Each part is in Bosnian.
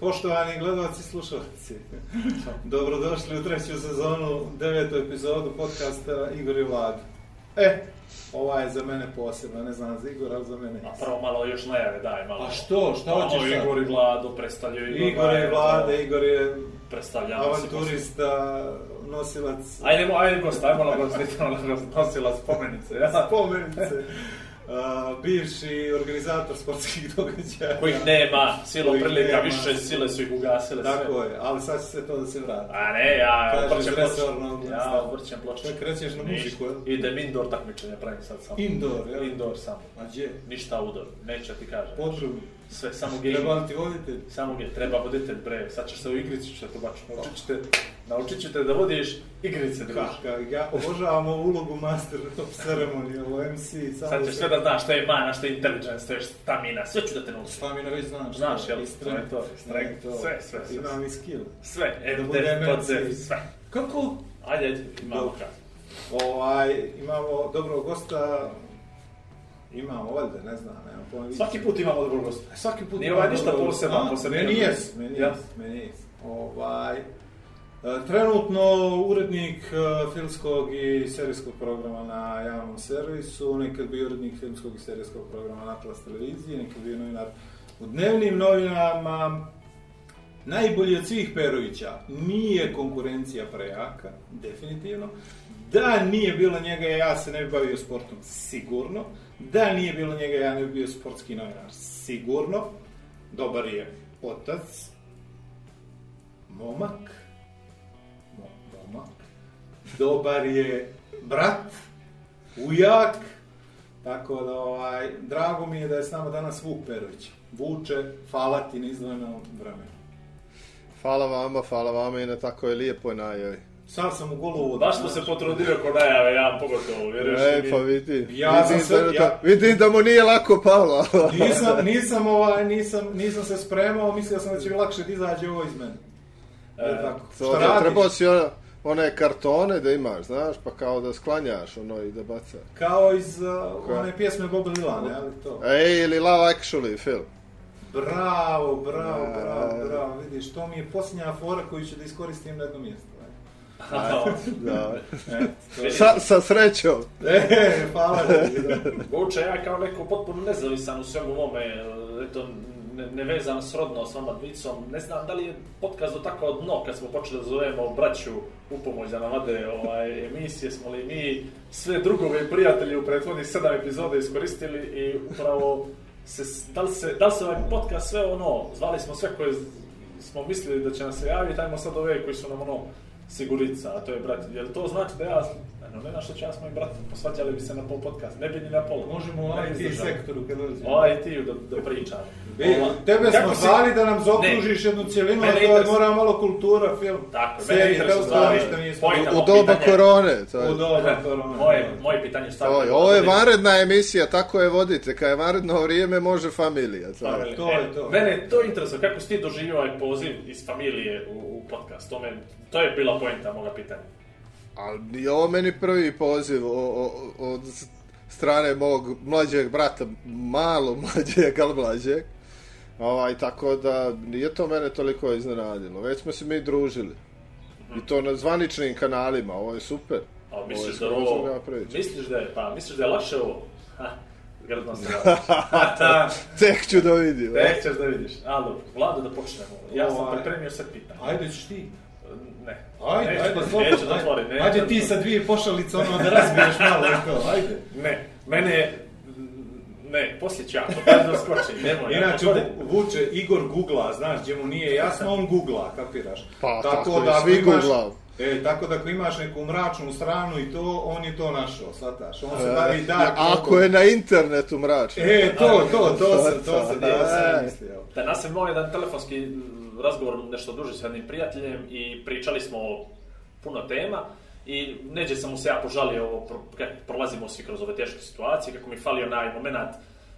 poštovani gledalci i slušalci, dobrodošli u treću sezonu, devetu epizodu podcasta Igor i Vlad. E, ova je za mene posebna, ne znam za Igor, ali za mene A prvo malo još najave, daj malo. A što, šta Malo hoćeš sad? Igor i Vlado predstavljaju Igor je Vlade, Igor je Predstavljamo avanturista, nosilac. Ajde, ajde gost, ajde malo gost, malo nosila spomenice, ja? spomenice, bivši organizator sportskih događaja. Kojih nema, silom Kojih prilika, nema. više sile su ih ugasile sve. Tako je, ali sad će se to da se vrati. A ne, ja obrćem ploče. Ja obrćem ploče. Čak krećeš na muziku, jel? Idem indoor takmičenja, pravim sad samo. Indoor, jel? Indoor samo. A gdje? Ništa outdoor, neće ti kažem. Potrebno. Sve, samo gaming. Treba li ti voditelj? Samo ga treba voditelj bre, sad ćeš se u igrici ćeš to baš. Naučit ćete, naučit ćete da vodiš igrice. Kaka, ja obožavam ovu ulogu Master of Ceremony, ovo MC, samo Sad ćeš sve da znaš šta je mana, šta je intelligence, šta je stamina, sve ću da te naučim. Stamina već znaš. Znaš, jel? To je to, strength, to. sve, sve, sve. Imam i skill. Sve, Da F, bude sve. Kako? Ajde, ajde, imamo kad. Ovaj, imamo dobrog gosta, imamo, valjda, ne znam, nemam pojma. Svaki put imamo dobrog gosta. Svaki put Nije imamo ovaj ništa. A, posebno. Meni jes, meni jes, meni jes. Ovaj, e, E, trenutno urednik e, filmskog i serijskog programa na javnom servisu, nekad bio urednik filmskog i serijskog programa na Atlas televiziji, nekad bio novinar u dnevnim novinama. Najbolji od svih Perovića nije konkurencija prejaka, definitivno. Da nije bilo njega, ja se ne bi bavio sportom, sigurno. Da nije bilo njega, ja ne bi bio sportski novinar, sigurno. Dobar je otac, momak, dobar je brat, ujak, tako da ovaj, drago mi je da je s nama danas Vuk Perović. Vuče, hvala ti na izdvojenom vremenu. Hvala vama, hvala vama i na tako je lijepoj najavi. Sad sam u golovu. Baš smo se potrudili oko najave, ja pogotovo, vjeruješ E, mi? pa vidi. Ja sam vidim, sve- da, ja- vidim da mu nije lako palo. Nisam, nisam, ovaj, nisam, nisam se spremao, mislio sam da će mi lakše da izađe ovo iz mene. E, E, tako. To, Šta radiš? trebao si one, one kartone da imaš, znaš, pa kao da sklanjaš ono i da baca. Kao iz uh, Koja? one pjesme Boba Dilana, ali to? Ej, ili Love Actually film. Bravo, bravo, Da. bravo, bravo, vidiš, to mi je posljednja fora koju ću da iskoristim na jedno mjesto. Da. E, to je- Sa, sa srećom. E, hvala ti, da. Vuče, ja kao neko potpuno nezavisan u svemu ovome, eto, ne, nevezan srodno s vama dvicom, ne znam da li je podcast do tako dno kad smo počeli da zovemo braću u pomoć da nam vade ovaj, emisije, smo li mi sve drugove i prijatelje u prethodnih sedam epizoda iskoristili i upravo se, da li se, da li se ovaj podcast sve ono, zvali smo sve koje smo mislili da će nam se javiti, ajmo sad ove koji su nam ono sigurica, a to je brat. Jel to znači da ja, no, ne znam što ću ja s mojim bratom, posvađali bi se na pol podcast, ne bi ni na pola. Možemo u IT sektoru kad dođemo. O IT-u da, da pričam. E, tebe smo Kako si- zvali da nam zaokružiš jednu cijelinu, Mene a to je interes- mora malo kultura, film, Tako, serije, to stvari. ništa nije Pojta. U doba pitanje- korone. To U je, doba korona. Moje, moje pitanje to je, ovo je vanredna emisija, tako je vodite. Kad je vanredno vrijeme, može familija. To je. To je to. Mene to interesuje, kako si ti doživio ovaj poziv iz familije u, u podcast? To, me, to je bila poenta moga pitanja. Ali nije ovo meni prvi poziv o, o, od strane mog mlađeg brata, malo mlađeg, ali mlađeg. Ovaj, tako da nije to mene toliko iznenadilo. Već smo se mi družili. I to na zvaničnim kanalima, ovo je super. A Ovo je misliš da ovo, misliš da je, pa misliš da je lakše ovo? Ha, grdno se. Tek ću da vidim. Tek ćeš da vidiš. Ali, Vlado da počnemo. Ja sam Ovaj. pripremio sve pitanja. Ajde ćeš ti. Ne. Ajde, neću, ajde, da- slobodno, neću da neću Ajde da ti sa dvije pošalice ono da razbiješ malo i to, ajde. Ne, mene je... Ne, poslije ću ja, to da skočim, nemoj. ja Inače. Vu- Vuče, Igor googla, znaš, gdje mu nije jasno, on googla, kapiraš. Pa, tako i ako svi imaš- googlao. E, tako da ako imaš neku mračnu stranu i to, on je to našao, shvataš. On se E, bavi dark Ako je na internetu mračno. E, to, to, to se, to se, to E. sam mislio. Da nas je moj jedan telefonski razgovor nešto duže s jednim prijateljem i pričali smo o puno tema i neđe sam mu se ja požalio ovo, pro- kako prolazimo svi kroz ove teške situacije, kako mi fali onaj moment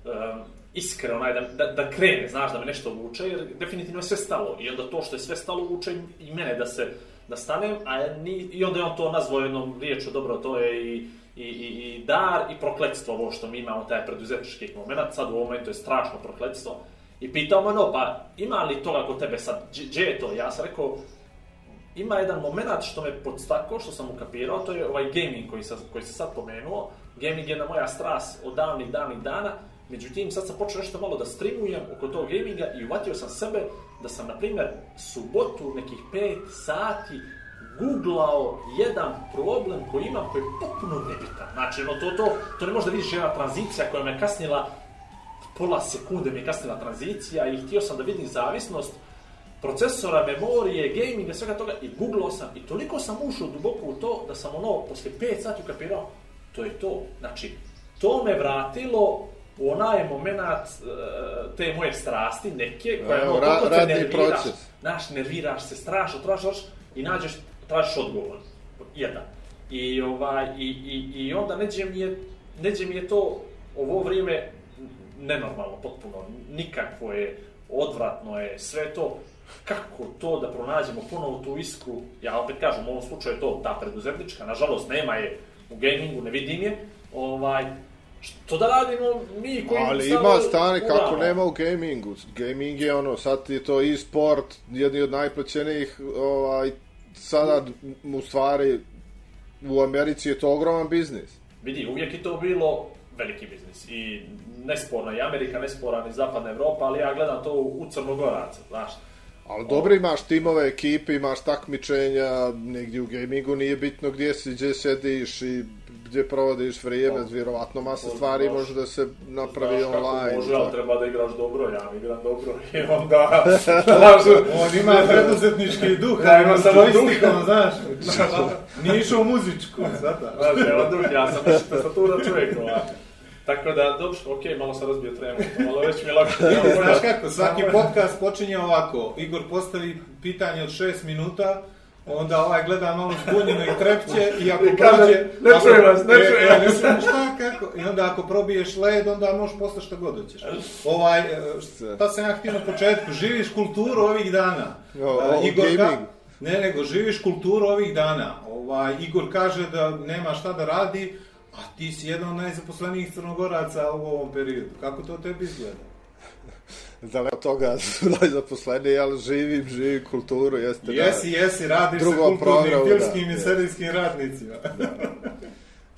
um, iskre, onaj da, da, da krene, znaš, da me nešto vuče, jer definitivno je sve stalo. I onda to što je sve stalo vuče i mene da se da stanem, a ni, i onda je on to nazvao jednom riječu, dobro, to je i, i, i, i dar i prokletstvo ovo što mi imamo, taj preduzetnički moment, sad u ovom momentu je strašno prokletstvo. I pitao me, no, pa ima li toga kod tebe sad, gdje je to? Ja sam rekao, ima jedan moment što me podstako, što sam ukapirao, to je ovaj gaming koji, sa, koji se sad pomenuo. Gaming je jedna moja stras od davnih, davnih dana, međutim sad sam počeo nešto malo da streamujem oko tog gaminga i uvatio sam sebe da sam, na primjer, subotu nekih 5 sati googlao jedan problem koji imam koji je potpuno nebitan. Znači, no, to, to, to ne može da vidiš jedna tranzicija koja me kasnila pola sekunde mi je kasnila tranzicija i htio sam da vidim zavisnost procesora, memorije, gaminga, svega toga i googlao sam i toliko sam ušao duboko u to da sam ono posle 5 sati ukapirao to je to. Znači, to me vratilo u onaj moment uh, te moje strasti neke koja Evo, ono, ra- te nerviraš, proces. znaš, nerviraš se strašno, tražiš i nađeš, tražiš odgovor. Jedan. I, ovaj, i, i, i onda neđe mi, je, neđe mi je to ovo vrijeme nenormalno, potpuno, nikakvo je, odvratno je, sve to, kako to da pronađemo ponovo tu iskru, ja opet kažem, u ovom slučaju je to ta preduzetnička, nažalost nema je u gamingu, ne vidim je, ovaj, što da radimo mi koji Ali ima stane kako nema u gamingu. Gaming je ono, sad je to e-sport, jedni od najplaćenijih, ovaj, sada u stvari u Americi je to ogroman biznis. Vidi, uvijek je to bilo veliki biznis i nesporna i Amerika, nesporna i Zapadna Evropa, ali ja gledam to u Crnogoraca, znaš. Ali dobro imaš timove, ekipe, imaš takmičenja, negdje u gamingu nije bitno gdje si, gdje sediš i gdje provodiš vrijeme, vjerovatno masa to stvari znaš. može da se napravi Znaš online. Može, ali treba da igraš dobro, ja igram dobro. I onda, znaš, On ima preduzetnički duh, Ja, ja, ima samo duh. znaš. Nije išao u muzičku, sada. znaš, evo duh, ja sam tastatura čovjek, ovaj. Tako da, dobro, okej, malo sam razbio tremu, malo već mi je lako. Znaš kako, svaki podcast počinje ovako. Igor postavi pitanje od 6 minuta, onda ovaj gleda malo zbunjeno i trepće i ako I kaže, prođe... "Ne čujem vas, ne e, e, vas." ne čujem, šta, kako? I onda ako probiješ led, onda možeš postati šta god hoćeš. Ovaj, e, šta sam ja htio na početku, živiš kulturu ovih dana. O, o, E, Igor gaming. Ne, nego živiš kulturu ovih dana. Ovaj, Igor kaže da nema šta da radi, a ti si jedan od najzaposlenijih crnogoraca u ovom periodu. Kako to tebi izgleda? Daleko od toga su zaposleni, ali živim, živim kulturu, jeste da- Jesi, jesi, radiš sa drugom kulturnim, filmskim da, i serijskim radnicima.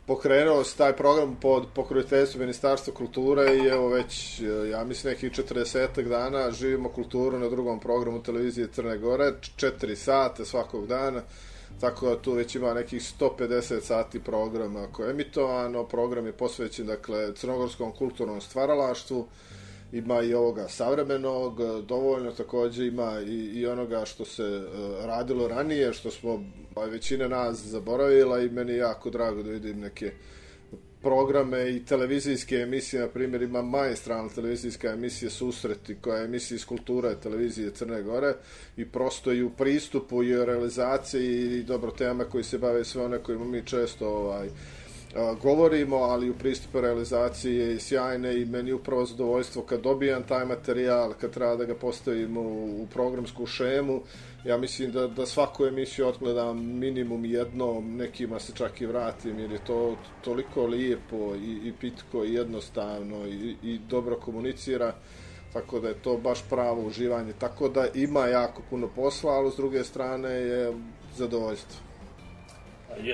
pokrenuo se taj program pod pokroviteljstvom Ministarstva kulture i evo već, ja mislim, nekih 40 dana živimo kulturu na drugom programu televizije Crne Gore, 4 sata svakog dana, tako da tu već ima nekih 150 sati programa koje je emitovano, program je posvećen, dakle, crnogorskom kulturnom stvaralaštvu, ima i ovoga savremenog, dovoljno također ima i, i onoga što se uh, radilo ranije, što smo pa, većina nas zaboravila i meni je jako drago da vidim neke programe i televizijske emisije, na primjer ima majestralna televizijska emisija Susreti, koja je emisija iz kulture televizije Crne Gore i prosto i u pristupu i u realizaciji i dobro tema koji se bave sve one kojima mi često ovaj, govorimo, ali u pristupu realizaciji je sjajne i meni upravo zadovoljstvo kad dobijam taj materijal, kad treba da ga postavim u, u programsku šemu, ja mislim da, da svaku emisiju odgledam minimum jednom, nekima se čak i vratim, jer je to toliko lijepo i, i pitko i jednostavno i, i dobro komunicira, tako da je to baš pravo uživanje. Tako da ima jako puno posla, ali s druge strane je zadovoljstvo.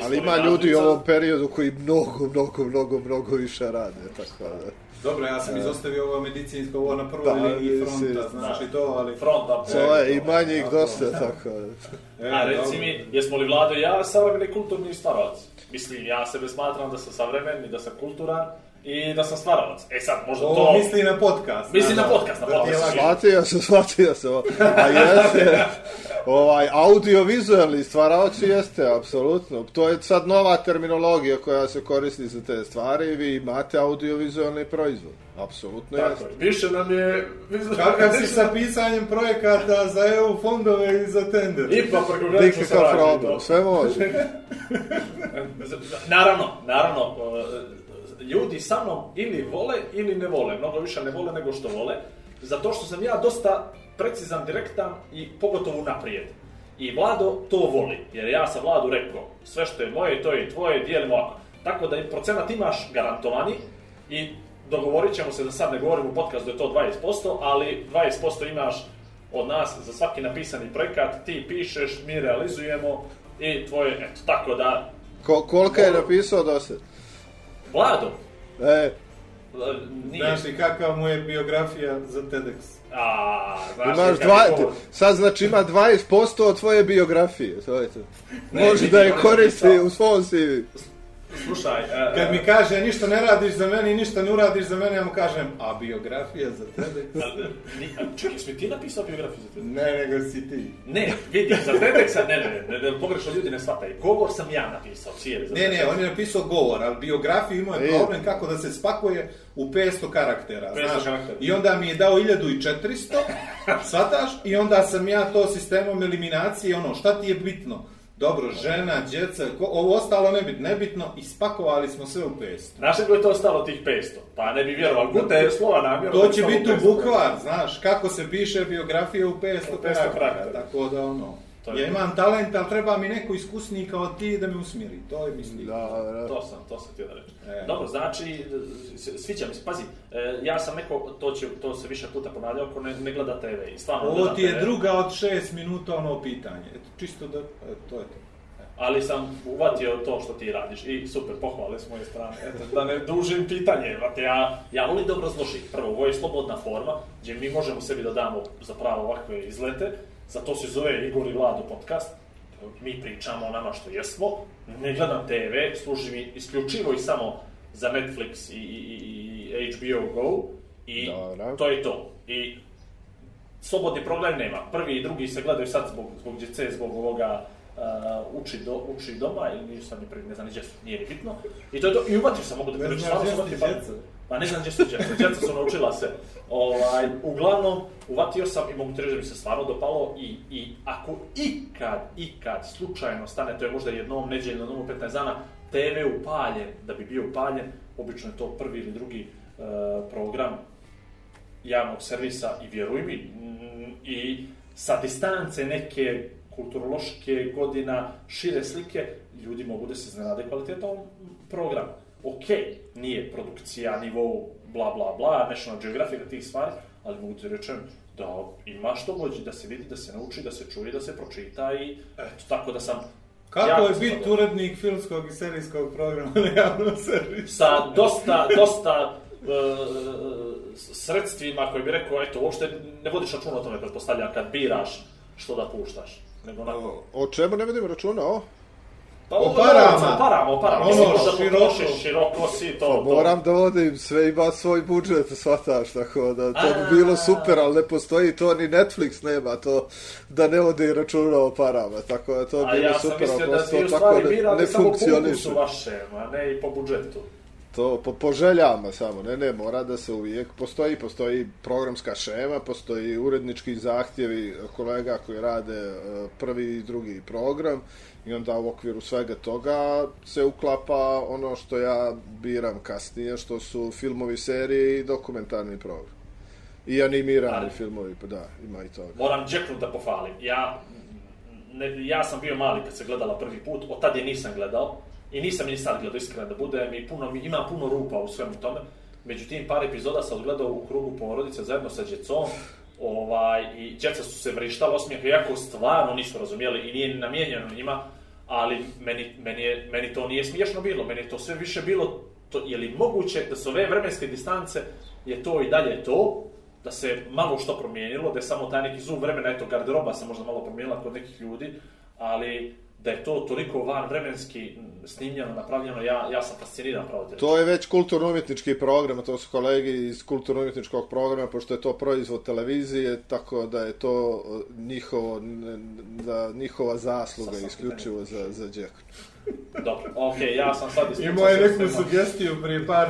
Ali li ima ljudi u ovom periodu koji mnogo, mnogo, mnogo, mnogo više rade, tako da. Dobro, ja sam izostavio ovo medicinsko, ovo na prvoj Da, liniji si- fronta, znaš i to, ali... Fronta, To je, ima njih dosta, tako da. E, A reci dobro. mi, jesmo li Vlado i ja savremeni kulturni stvaralac? Mislim, ja sebe smatram da sam savremen i da sam kulturan i da sam stvaralac. E sad, možda Ovo to... misli na podcast. Misli na podcast, na podcast. Shvatio sam, shvatio sam. A jeste, ovaj, audiovizualni stvaraoci jeste, apsolutno. To je sad nova terminologija koja se koristi za te stvari i vi imate audiovizualni proizvod. Apsolutno Tako jeste. je. Više nam je... Kakav si sa pisanjem projekata za EU fondove i za tender? Prekogranično Nikakav saradnje. problem, to. sve može. Naravno, naravno, ljudi sa mnom ili vole ili ne vole, mnogo više ne vole nego što vole, zato što sam ja dosta precizan, direktan i pogotovo naprijed. I Vlado to voli, jer ja sam Vladu rekao, sve što je moje, to je i tvoje, dijelimo ovako. Tako da procenat imaš garantovani i dogovorit ćemo se da sad ne govorim u podcastu da je to 20%, ali 20% imaš od nas za svaki napisani projekat, ti pišeš, mi realizujemo i tvoje, eto, tako da Ko, kolika je napisao do sad? Vlado, E, e, nije. Znaš li kakav mu je biografija za TEDx? A, znaš imaš dva, kako- sad znači ima 20% od tvoje biografije. To je to. Može da je koristi u svom CV. Slušaj, e, Kad mi kaže ništa ne radiš za mene i ništa ne uradiš za mene, ja mu kažem, a biografija za a, čekaj, smo ti napisao biografiju za TEDx? Ne, nego si ti. Ne, vidi, za TEDxa, ne, ne, ne, ne, ne, pogrešno ljudi ne shvataju. Govor sam ja napisao, cijeli za Ne, ne, on je napisao govor, ali biografiju imao je E. problem kako da se spakuje u 500 karaktera. 500 znaš. karaktera. I onda mi je dao 1400, shvataš? I onda sam ja to sistemom eliminacije, ono, šta ti je bitno? Dobro, žena, djeca, ko- ovo ostalo nebitno, nebitno, ispakovali smo sve u 500. Znaš kako je to ostalo tih 500? Pa ne bi vjerovali, Gute je slova namjerno. To će biti u 500. bukvar, znaš, kako se piše biografija u 500, U 500 karaktera. karaktera. Tako da, ono, To je ja imam talent, ali treba mi neko iskusniji kao ti da me usmjeri. To je mislim. Da, da. To sam, to sam htio da reći. E. Dobro, znači, sviđa mi se, pazi, e, ja sam neko, to, će, to se više puta ponavljao, ako ne, ne gleda TV. I stvarno Ovo ti je TV. druga od šest minuta ono pitanje. Eto, čisto da, eto, to je to. ali sam uvatio to što ti radiš i super, pohvale s moje strane. Eto, da ne dužim pitanje, vrate, ja, ja volim da obrazložim. Prvo, ovo je slobodna forma, gdje mi možemo sebi da damo zapravo ovakve izlete, zato se zove Igor i Vlado podcast. Mi pričamo o nama što jesmo, ne gledam TV, služi mi isključivo i samo za Netflix i, i, i HBO Go i Dobro. to je to. I slobodni problem nema. Prvi i drugi se gledaju sad zbog, zbog djece, zbog ovoga uh, uči, do, uči doma ili nisu sad ni pri, ne znam nije ni bitno. I to je to, i uvatio sam, mogu da ti Ne gdje su uvatio, pa, ne znam gdje su djeca, djeca su naučila se. Ovaj, uglavnom, uvatio sam i mogu ti reći da mi se stvarno dopalo i, i ako ikad, ikad slučajno stane, to je možda jednom neđeljno, jednom 15 dana, TV upaljen, da bi bio upaljen, obično je to prvi ili drugi uh, program javnog servisa i vjeruj mi, mm, i sa distance neke kulturološke godina, šire slike, ljudi mogu da se iznenade kvalitetom programa. Ok, nije produkcija, nivou, bla, bla, bla, National Geographic, tih stvari, ali mogu ti rečem da ima što gođi, da se vidi, da se nauči, da se čuje, da se pročita i eto, tako da sam Kako je biti zadovoljan. urednik filmskog i serijskog programa na javnom servisu? sa dosta, dosta e, sredstvima koji bi rekao, eto, uopšte ne vodiš računa o tome, pretpostavljam, kad biraš što da puštaš. Nego onako, O čemu ne vidim računa, o? Pa o parama. O parama, o parama. Ono, Mislim, možda široko. potrošiš široko si, to, to. Moram da vodim, sve ima svoj budžet, shvataš, tako da to A. bi bilo super, ali ne postoji to, ni Netflix nema to, da ne vodi računa o parama, tako da to A bi bilo ja sam super, mislio da vi u tako stvari ne samo po funkcioniše. ukusu vašem, a ne i po budžetu. To po, po željama samo, ne, ne, mora da se uvijek postoji, postoji programska šema, postoji urednički zahtjevi kolega koji rade e, prvi i drugi program i onda u okviru svega toga se uklapa ono što ja biram kasnije, što su filmovi, serije i dokumentarni program. I animirani Ali- filmovi, pa da, ima i toga. Moram Jacknu da pohvalim. Ja, ne, ja sam bio mali kad se gledala prvi put, od tad je nisam gledao. I nisam ni sad gledao, iskreno da budem, i puno, ima puno rupa u svemu tome. Međutim, par epizoda sam odgledao u krugu porodice zajedno sa djecom, ovaj, i djeca su se vrištala osmijeh, iako stvarno nisu razumijeli i nije ni namijenjeno njima, ali meni, meni, je, meni to nije smiješno bilo, meni je to sve više bilo, to, je li moguće da su ove vremenske distance je to i dalje to, da se malo što promijenilo, da je samo taj neki zoom vremena, eto, garderoba se možda malo promijenila kod nekih ljudi, ali da je to toliko van vremenski snimljeno, napravljeno, ja, ja sam fasciniran pravo te To je već kulturno-umjetnički program, to su kolegi iz kulturno-umjetničkog programa, pošto je to proizvod televizije, tako da je to uh, njihovo, da, njihova zasluga isključivo za, za Đeknu. Dobro, okej, ja sam sad ispričao Imao je neku sugestiju prije par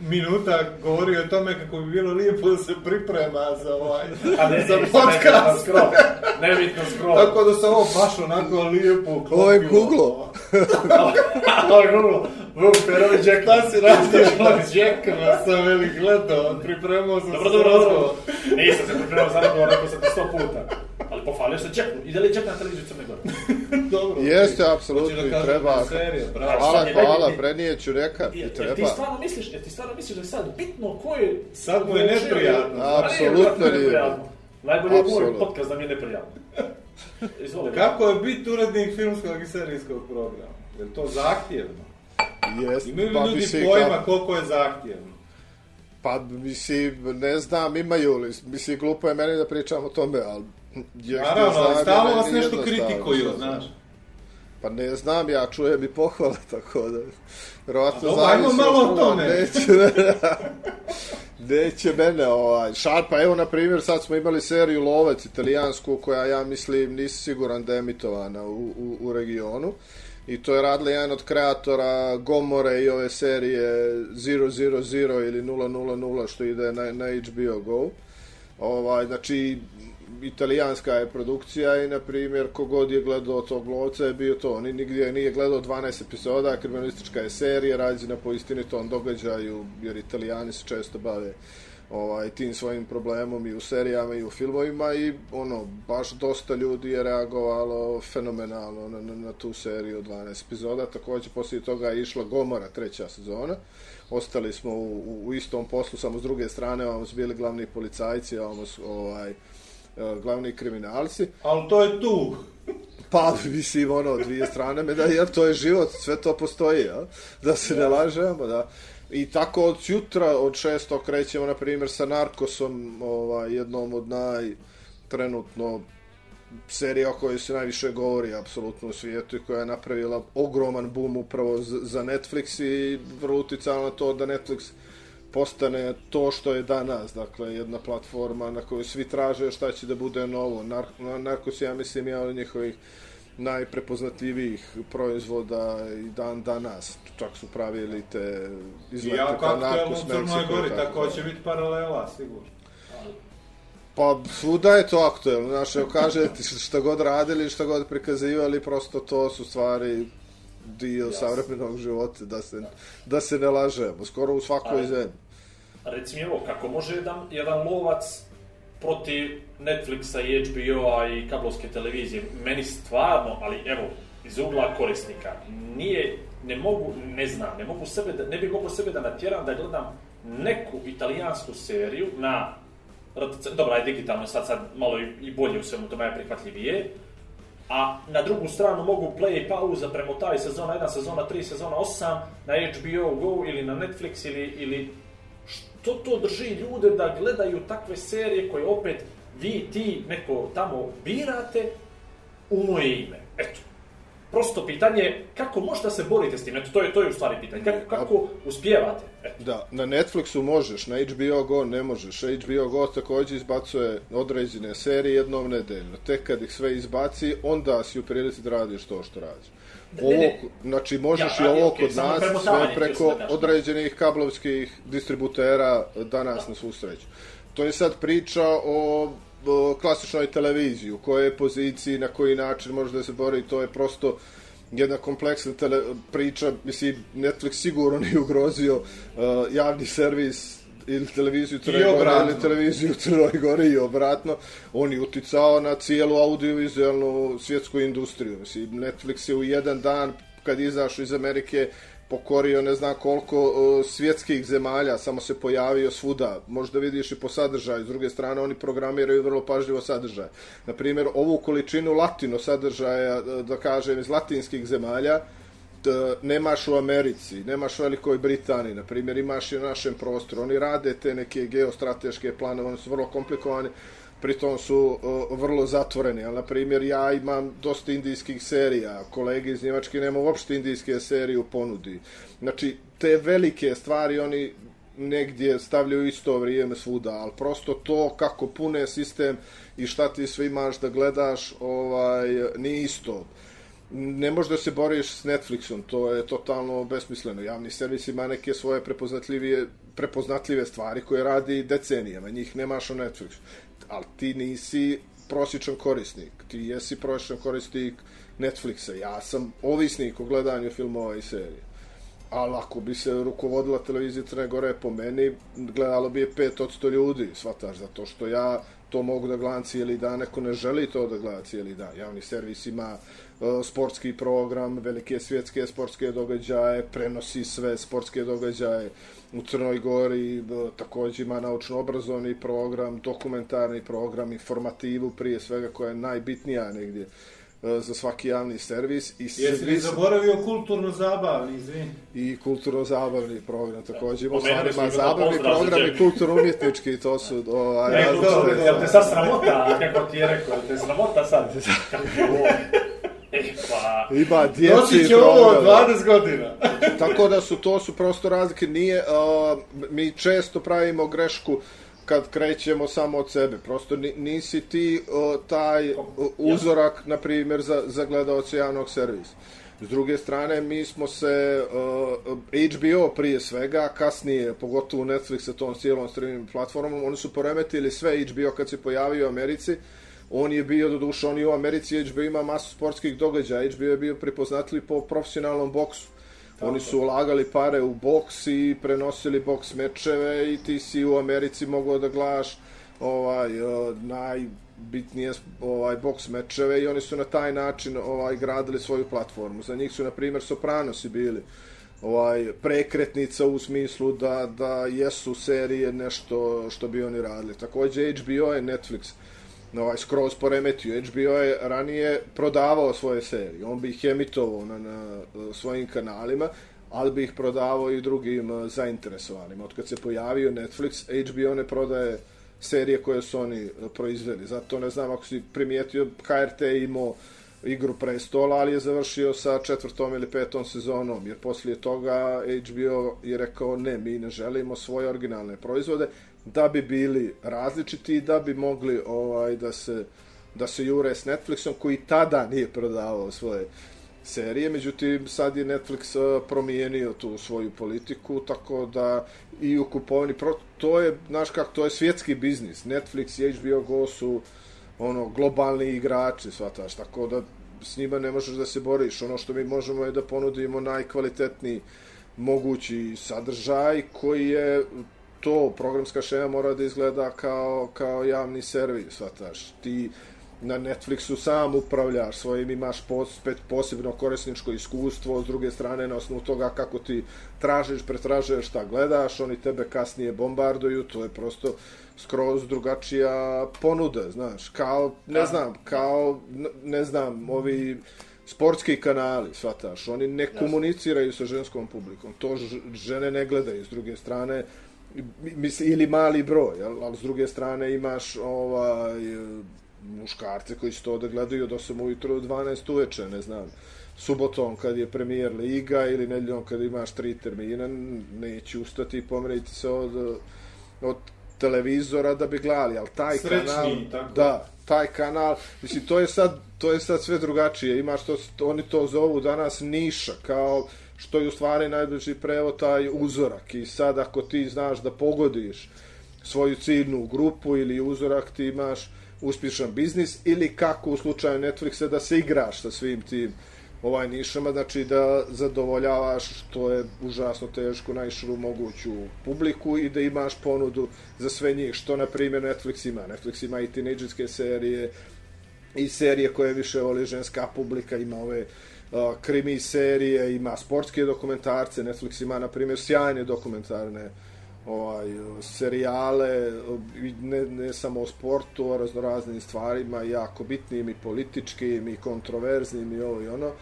minuta, govorio o tome kako bi bilo lijepo da se priprema za ovaj A ne, za ne, podcast. Skroz, nebitno skroz. Tako da se ovo baš onako lijepo uklopilo. Ovo je Google. Ovo je Google. Vuk Perović, Jack Šta si radio s Jackama, sam veli gledao, pripremao sam Dobro, se dobro, dobro. razgovor. Nisam se pripremao za razgovor, rekao sam ti sto puta. Ali pohvalio se Jacku. I da li je Jack na televiziju Crne Gore? Dobro. Jeste, apsolutno i treba. da je serija, bravo. Hvala, je hvala, najbitnije. prenijeću neka i Jer ti treba. stvarno misliš, jer ti stvarno misliš da je sad bitno ko je... Sad mu je neprijatno. Apsolutno je nije. Najbolje je moj podcast da mi je neprijatno. Izvoli. Kako je biti urednik filmskog i serijskog programa? Je to zahtjevno? Jeste, Imaju pa li ljudi mislim, pojma ka- koliko je zahtjevno? Pa, mislim, ne znam, imaju li, mislim, glupo je meni da pričam o tome, ali... Naravno, ali stalno meni vas nešto kritikuju, znaš. Pa ne znam, ja čujem i pohvale, tako da... Vjerovatno dobro, ajmo malo o tome. Neće, neće mene, ovaj, šar, pa evo, na primjer, sad smo imali seriju Lovec, italijansku, koja, ja mislim, nisi siguran da je emitovana u, u, u regionu. I to je radila jedan od kreatora Gomore i ove serije 000 ili 000 što ide na, na HBO Go. Ovaj, znači, italijanska je produkcija i, na primjer, kogod je gledao tog lovca je bio to. Ni, nigdje nije gledao 12 epizoda, kriminalistička je serija, rađena po istinitom događaju, jer italijani se često bave ovaj, tim svojim problemom i u serijama i u filmovima i ono, baš dosta ljudi je reagovalo fenomenalno na, na, na tu seriju 12 epizoda. Također, poslije toga je išla Gomora, treća sezona. Ostali smo u, u, u istom poslu, samo s druge strane, ovamo su bili glavni policajci, ovamo su ovaj, glavni kriminalci. Ali to je tu. Pa, mislim, ono, dvije strane medalje, to je život, sve to postoji, ja? da se ne lažemo, da. I tako od jutra, od šestog, krećemo, na primjer, sa Narkosom, ovaj, jednom od naj, trenutno, serija o kojoj se najviše govori apsolutno u svijetu i koja je napravila ogroman boom upravo za Netflix i vrlo uticala na to da Netflix postane to što je danas, dakle jedna platforma na kojoj svi traže šta će da bude novo. Nar Narkos, ja mislim, je od njihovih najprepoznatljivijih proizvoda i dan danas. Čak su pravili te izlete jako ka aktuelno Narcos u Crnoj Mexico i Gori, tako će biti paralela, sigurno. Pa svuda je to aktuelno, znaš, evo kažete šta god radili, šta god prikazivali, prosto to su stvari dio Jasno. savremenog života, da se, da se ne lažemo, skoro u svakoj zemlji. Reci mi evo, kako može jedan, jedan lovac protiv Netflixa i HBO-a i kablovske televizije? Meni stvarno, ali evo, iz ugla korisnika, nije, ne mogu, ne znam, ne mogu sebe da, ne bih mogu sebe da natjeram da gledam neku italijansku seriju na RTC, dobra, je digitalno, sad, sad malo i, i bolje u svemu tome je prihvatljivije, a na drugu stranu mogu play i pauza premotavi sezona 1, sezona 3, sezona 8 na HBO Go ili na Netflix ili, ili što to drži ljude da gledaju takve serije koje opet vi, ti, neko tamo birate u moje ime. Eto. Prosto pitanje, kako možete se borite s tim? Eto, to je, to je u stvari pitanje. Kako, kako uspijevate? Eto. Da, na Netflixu možeš, na HBO Go ne možeš. HBO Go također izbacuje određene serije jednom nedeljno. Tek kad ih sve izbaci, onda si u prilici da radiš to što radiš. Ovo, ne, ne. znači možeš Ja, i ovo kod nas, sve preko da određenih kablovskih distributera danas na svu sreću. To je sad priča o klasičnoj televiziji, u kojoj poziciji, na koji način može da se bori, to je prosto jedna kompleksna tele, priča, mislim, Netflix sigurno nije ugrozio uh, javni servis ili televiziju Crnoj obratno. ili televiziju Crnoj Gori i obratno, on je uticao na cijelu audiovizualnu svjetsku industriju. Mislim, Netflix je u jedan dan, kad je izašao iz Amerike, pokorio ne znam koliko uh, svjetskih zemalja, samo se pojavio svuda. Možda vidiš i po sadržaju. S druge strane, oni programiraju vrlo pažljivo sadržaj. Na primjer, ovu količinu latino sadržaja, e, da kažem, iz latinskih zemalja, e, nemaš u Americi, nemaš u Velikoj Britaniji, na primjer, imaš i u našem prostoru. Oni rade te neke geostrateške planove, oni su vrlo komplikovani pritom su uh, vrlo zatvoreni. Ali, na primjer, ja imam dosta indijskih serija, kolege iz Njemačke nema uopšte indijske serije u ponudi. Znači, te velike stvari oni negdje stavljaju isto vrijeme svuda, ali prosto to kako pune sistem i šta ti sve imaš da gledaš, ovaj, nije isto. Ne možeš da se boriš s Netflixom, to je totalno besmisleno. Javni servis ima neke svoje prepoznatljive, prepoznatljive stvari koje radi decenijama, njih nemaš u Netflixu. Ali ti nisi prosječan korisnik, ti jesi prosječan korisnik Netflixa. Ja sam ovisnik o gledanju filmova i serije ali ako bi se rukovodila televizija Crne Gore po meni, gledalo bi je 500 ljudi, shvataš, zato što ja to mogu da gledam cijeli dan, neko ne želi to da gleda cijeli dan. Javni servis ima uh, sportski program, velike svjetske sportske događaje, prenosi sve sportske događaje u Crnoj Gori, uh, također ima naučno-obrazovni program, dokumentarni program, informativu prije svega koja je najbitnija negdje. E, za svaki javni servis. I Jesi li zaboravio kulturno-zabavni, izvin? I kulturno-zabavni program, također imamo stvarima zabavni program i kulturno-umjetnički, to su... Ovaj, jel te sad sramota, kako ti je rekao, jel te sramota sad? Kako je ovo? E, Ima djeci Nosit će ovo 20 godina. Tako da su, to su prosto razlike. Nije, uh, mi često pravimo grešku uh, kad krećemo samo od sebe. Prosto nisi ti o, taj o, uzorak, na primjer, za, za gledalce javnog servisa. S druge strane, mi smo se, uh, HBO prije svega, kasnije, pogotovo Netflix sa tom cijelom streaming platformom, oni su poremetili sve HBO kad se pojavio u Americi. On je bio, do duše, on je u Americi, HBO ima masu sportskih događaja, HBO je bio prepoznatljiv po profesionalnom boksu. Oni su ulagali pare u boks i prenosili boks mečeve i ti si u Americi mogao da gledaš ovaj uh, najbitnije ovaj boks mečeve i oni su na taj način ovaj gradili svoju platformu. Za njih su na primjer Sopranosi bili ovaj prekretnica u smislu da da jesu serije nešto što bi oni radili. Takođe HBO je Netflix ovaj, skroz poremetio. HBO je ranije prodavao svoje serije. On bi ih emitovao na, na svojim kanalima, ali bi ih prodavao i drugim zainteresovanima. zainteresovanim. Od kad se pojavio Netflix, HBO ne prodaje serije koje su oni e, proizveli. Zato ne znam ako si primijetio, KRT imao igru prestola, ali je završio sa četvrtom ili petom sezonom, jer poslije toga HBO je rekao ne, mi ne želimo svoje originalne proizvode, da bi bili različiti i da bi mogli ovaj da se da se jure s Netflixom koji tada nije prodavao svoje serije, međutim sad je Netflix eh, promijenio tu svoju politiku, tako da i u kupovini, to je, znaš kako, to je svjetski biznis. Netflix i HBO Go su ono, globalni igrači, svataš, tako da s njima ne možeš da se boriš. Ono što mi možemo je da ponudimo najkvalitetniji mogući sadržaj koji je to programska šema mora da izgleda kao, kao javni servis, svataš. Ti na Netflixu sam upravljaš svojim, imaš posebno korisničko iskustvo, s druge strane na osnovu toga kako ti tražiš, pretražuješ šta gledaš, oni tebe kasnije bombarduju, to je prosto skroz drugačija ponuda, znaš, kao, ne znam, kao, ne znam, ovi sportski kanali, svataš, oni ne komuniciraju sa ženskom publikom, to žene ne gledaju, s druge strane, misli, ili mali broj, jel? ali s druge strane imaš ovaj, muškarce koji će to da gledaju od 8 ujutro do 12 uveče, ne znam, subotom kad je premijer liga ili nedljom kad imaš tri termina, neće ustati i pomeriti se od, od televizora da bi gledali, ali taj Srećni, kanal, tako. da, taj kanal, mislim, to je sad, to je sad sve drugačije, imaš to, oni to zovu danas niša, kao, što je u stvari najbliži prevo taj uzorak i sad ako ti znaš da pogodiš svoju ciljnu grupu ili uzorak ti imaš uspješan biznis ili kako u slučaju Netflixa da se igraš sa svim tim ovaj nišama, znači da zadovoljavaš što je užasno teško najširu moguću publiku i da imaš ponudu za sve njih, što na primjer Netflix ima. Netflix ima i tinejdžerske serije i serije koje više voli ženska publika, ima ove krimi serije, ima sportske dokumentarce, Netflix ima, na primjer, sjajne dokumentarne ovaj, serijale, ne, ne samo o sportu, o raznoraznim stvarima, jako bitnim i političkim i kontroverznim i ovo i ono,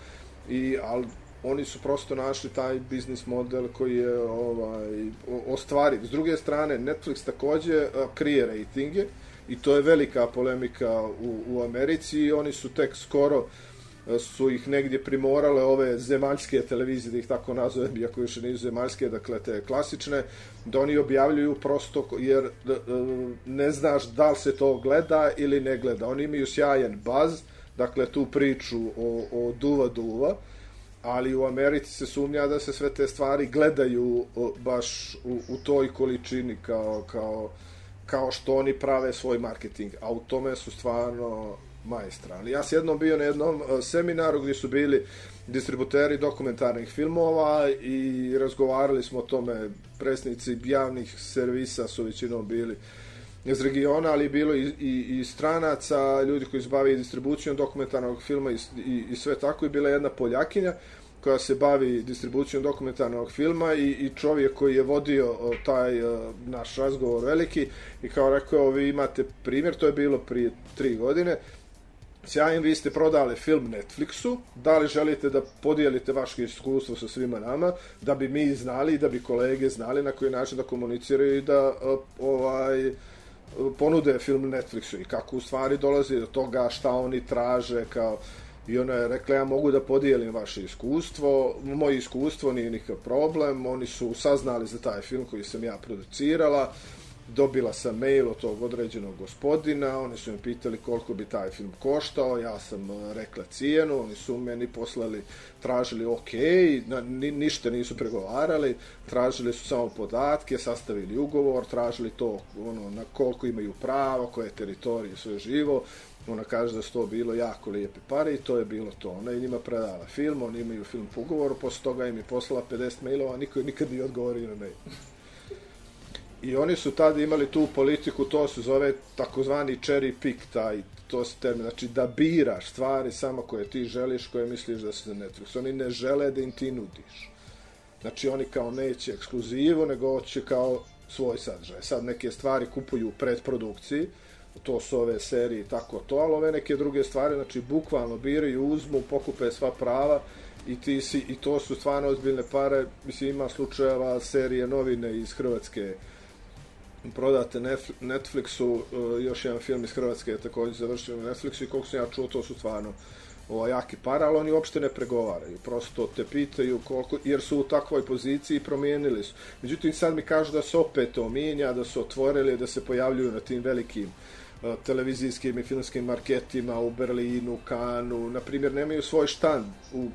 i, ali oni su prosto našli taj biznis model koji je ovaj, ostvariv. S druge strane, Netflix također krije ratinge I to je velika polemika u, u Americi i oni su tek skoro uh, su ih negdje primorale ove zemaljske televizije, da ih tako nazovem, iako još nisu zemaljske, dakle te klasične, da oni objavljuju prosto jer e, ne znaš da li se to gleda ili ne gleda. Oni imaju sjajan baz, dakle tu priču o, o duva duva, ali u Americi se sumnja da se sve te stvari gledaju e, baš u, u toj količini kao, kao, kao što oni prave svoj marketing, a u tome su stvarno majstrali. Ja sam jednom bio na jednom e, seminaru gdje su bili distributeri dokumentarnih filmova i razgovarali smo o tome, presnici javnih servisa su većinom bili iz regiona, ali bilo i, i, i stranaca, ljudi koji se bavi distribucijom dokumentarnog filma i, i, i sve tako. I bila jedna Poljakinja koja se bavi distribucijom dokumentarnog filma i, i čovjek koji je vodio e, taj uh, naš razgovor veliki i kao rekao, vi imate primjer, to je bilo prije tri godine, Sjajim, vi ste prodali film Netflixu, da li želite da podijelite vaše iskustvo sa svima nama, da bi mi znali i da bi kolege znali na koji način da komuniciraju i da e, ovaj, e, ponude film Netflixu i kako u stvari dolazi do toga šta oni traže kao i ona je rekla ja mogu da podijelim vaše iskustvo. Moje iskustvo nije nikakav problem. Oni su saznali za taj film koji sam ja producirala dobila sam mail od tog određenog gospodina, oni su me pitali koliko bi taj film koštao, ja sam e, rekla cijenu, oni su meni poslali, tražili ok, na, ni, ništa nisu pregovarali, tražili su samo podatke, sastavili ugovor, tražili to ono, na koliko imaju pravo, koje teritorije sve živo, ona kaže da su to bilo jako lijepe pare i to je bilo to. Ona je njima predala film, oni imaju film po ugovoru, posle toga im je poslala 50 mailova, niko nikad nije odgovorio na mail. I oni su tada imali tu politiku, to se zove takozvani cherry pick, taj, to se termin, znači da biraš stvari samo koje ti želiš, koje misliš da su na Netflix. Oni ne žele da im ti nudiš. Znači oni kao neće ekskluzivu, nego će kao svoj sadržaj. Sad neke stvari kupuju u predprodukciji, to su ove serije i tako to, ali ove neke druge stvari, znači bukvalno biraju, uzmu, pokupe sva prava i, ti si, i to su stvarno ozbiljne pare. Mislim, ima slučajeva serije novine iz Hrvatske, prodate Netflixu, e, još jedan film iz Hrvatske je također završio na Netflixu i koliko sam ja čuo, to su stvarno ova, jaki para, ali oni uopšte ne pregovaraju. Prosto te pitaju koliko, jer su u takvoj poziciji promijenili su. Međutim, sad mi kažu da se opet to mijenja, da su otvorili, da se pojavljuju na tim velikim uh, televizijskim i filmskim marketima u Berlinu, Kanu. na primjer, nemaju svoj štand u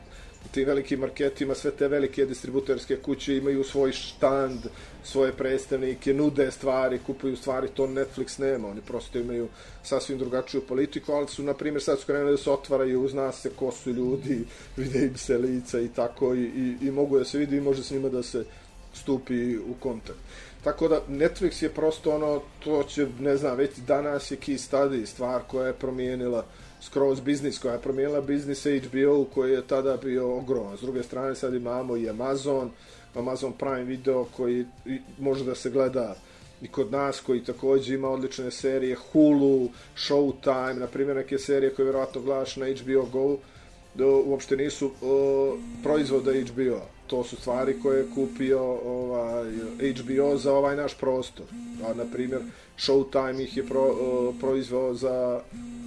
tim velikim marketima, sve te velike distributerske kuće imaju svoj štand, svoje predstavnike, nude stvari, kupuju stvari, to Netflix nema, oni prosto imaju sasvim drugačiju politiku, ali su, na primjer, sad su krenuli da se otvaraju, zna se ko su ljudi, vide im se lica i tako, i, i, i mogu da se vidi i može s njima da se stupi u kontakt. Tako da Netflix je prosto ono, to će, ne znam, već danas je key study, stvar koja je promijenila uh, skroz biznis koja je promijenila biznis HBO koji je tada bio ogroman. S druge strane sad imamo i Amazon, Amazon Prime Video koji može da se gleda i kod nas koji također ima odlične serije, Hulu, Showtime, na primjer neke serije koje vjerovatno gledaš na HBO Go, do, uopšte nisu o, proizvoda HBO-a. To su stvari koje je kupio ovaj, HBO za ovaj naš prostor. A, na primjer, Showtime ih je pro, uh, proizvao za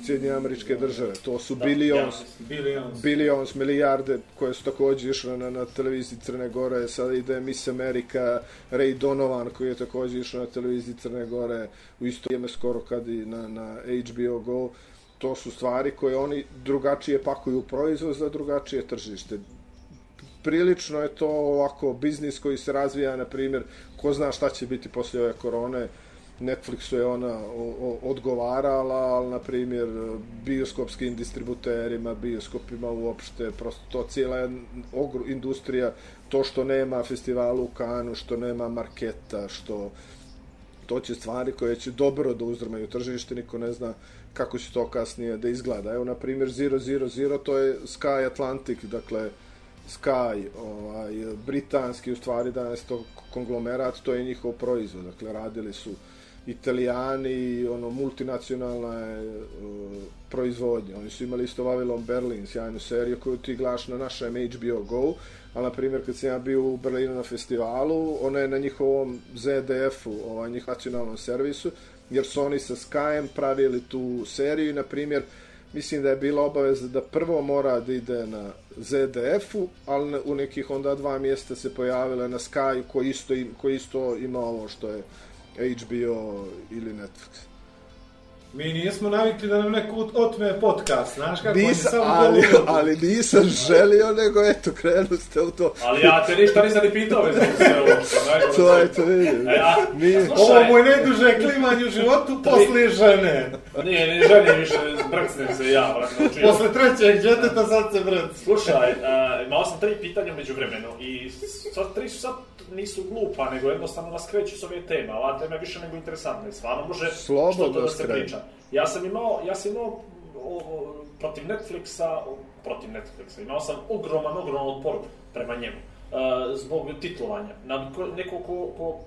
Sjedinje američke države. To su da, billions, billions. billions, milijarde koje su također išle na, na televiziji Crne Gore. Sada ide Miss America, Ray Donovan koji je također išao na televiziji Crne Gore u isto vrijeme skoro kad i na, na HBO Go. To su stvari koje oni drugačije pakuju proizvod za drugačije tržište. Prilično je to ovako biznis koji se razvija, na primjer, ko zna šta će biti poslije ove korone, Netflixu je ona odgovarala, ali na primjer bioskopskim distributerima, bioskopima uopšte, prosto to cijela industrija, to što nema festivalu u Kanu, što nema marketa, što to će stvari koje će dobro da uzrmaju tržište, niko ne zna kako će to kasnije da izgleda. Evo, na primjer, 000, to je Sky Atlantic, dakle, Sky, ovaj, britanski, u stvari danas to konglomerat, to je njihov proizvod, dakle, radili su Italijani, ono, multinacionalna je uh, proizvodnja. Oni su imali isto Babylon Berlin, sjajnu seriju koju ti glaš na našem HBO Go, ali, na primjer, kad sam ja bio u Berlinu na festivalu, ona je na njihovom ZDF-u, ovaj, njih nacionalnom servisu, jer su oni sa Skyem pravili tu seriju i, na primjer, mislim da je bila obaveza da prvo mora da ide na ZDF-u, ali u nekih onda dva mjesta se pojavile na Sky koji isto, im, koji isto ima ovo što je HBO ili Netflix. Mi nismo navikli da nam neko otme podcast, znaš kako Nis, oni samo ali, govore. ali nisam želio, nego eto, krenu ste u to. Ali ja te ništa nisam ni pitao vezano za sve ovo znaš. To je to, vidim. E, a, Nije. a slušaj, Ovo mu je najduže klimanje u životu posle žene. Nije, ne želim više, brcnem se ja. Znači, Posle trećeg djeteta sad se vrati. Slušaj, uh, imao sam tri pitanja među vremenu i sva tri su sad nisu glupa, nego jednostavno nas kreću s ove teme. Ova tema je više nego interesantna i stvarno može Slobodno što to da se skreni. priča. Ja sam imao, ja sam imao o, o, protiv Netflixa, o, protiv Netflixa, imao sam ogroman, ogroman otpor prema njemu. Uh, zbog titlovanja. Na ko, neko ko, ko,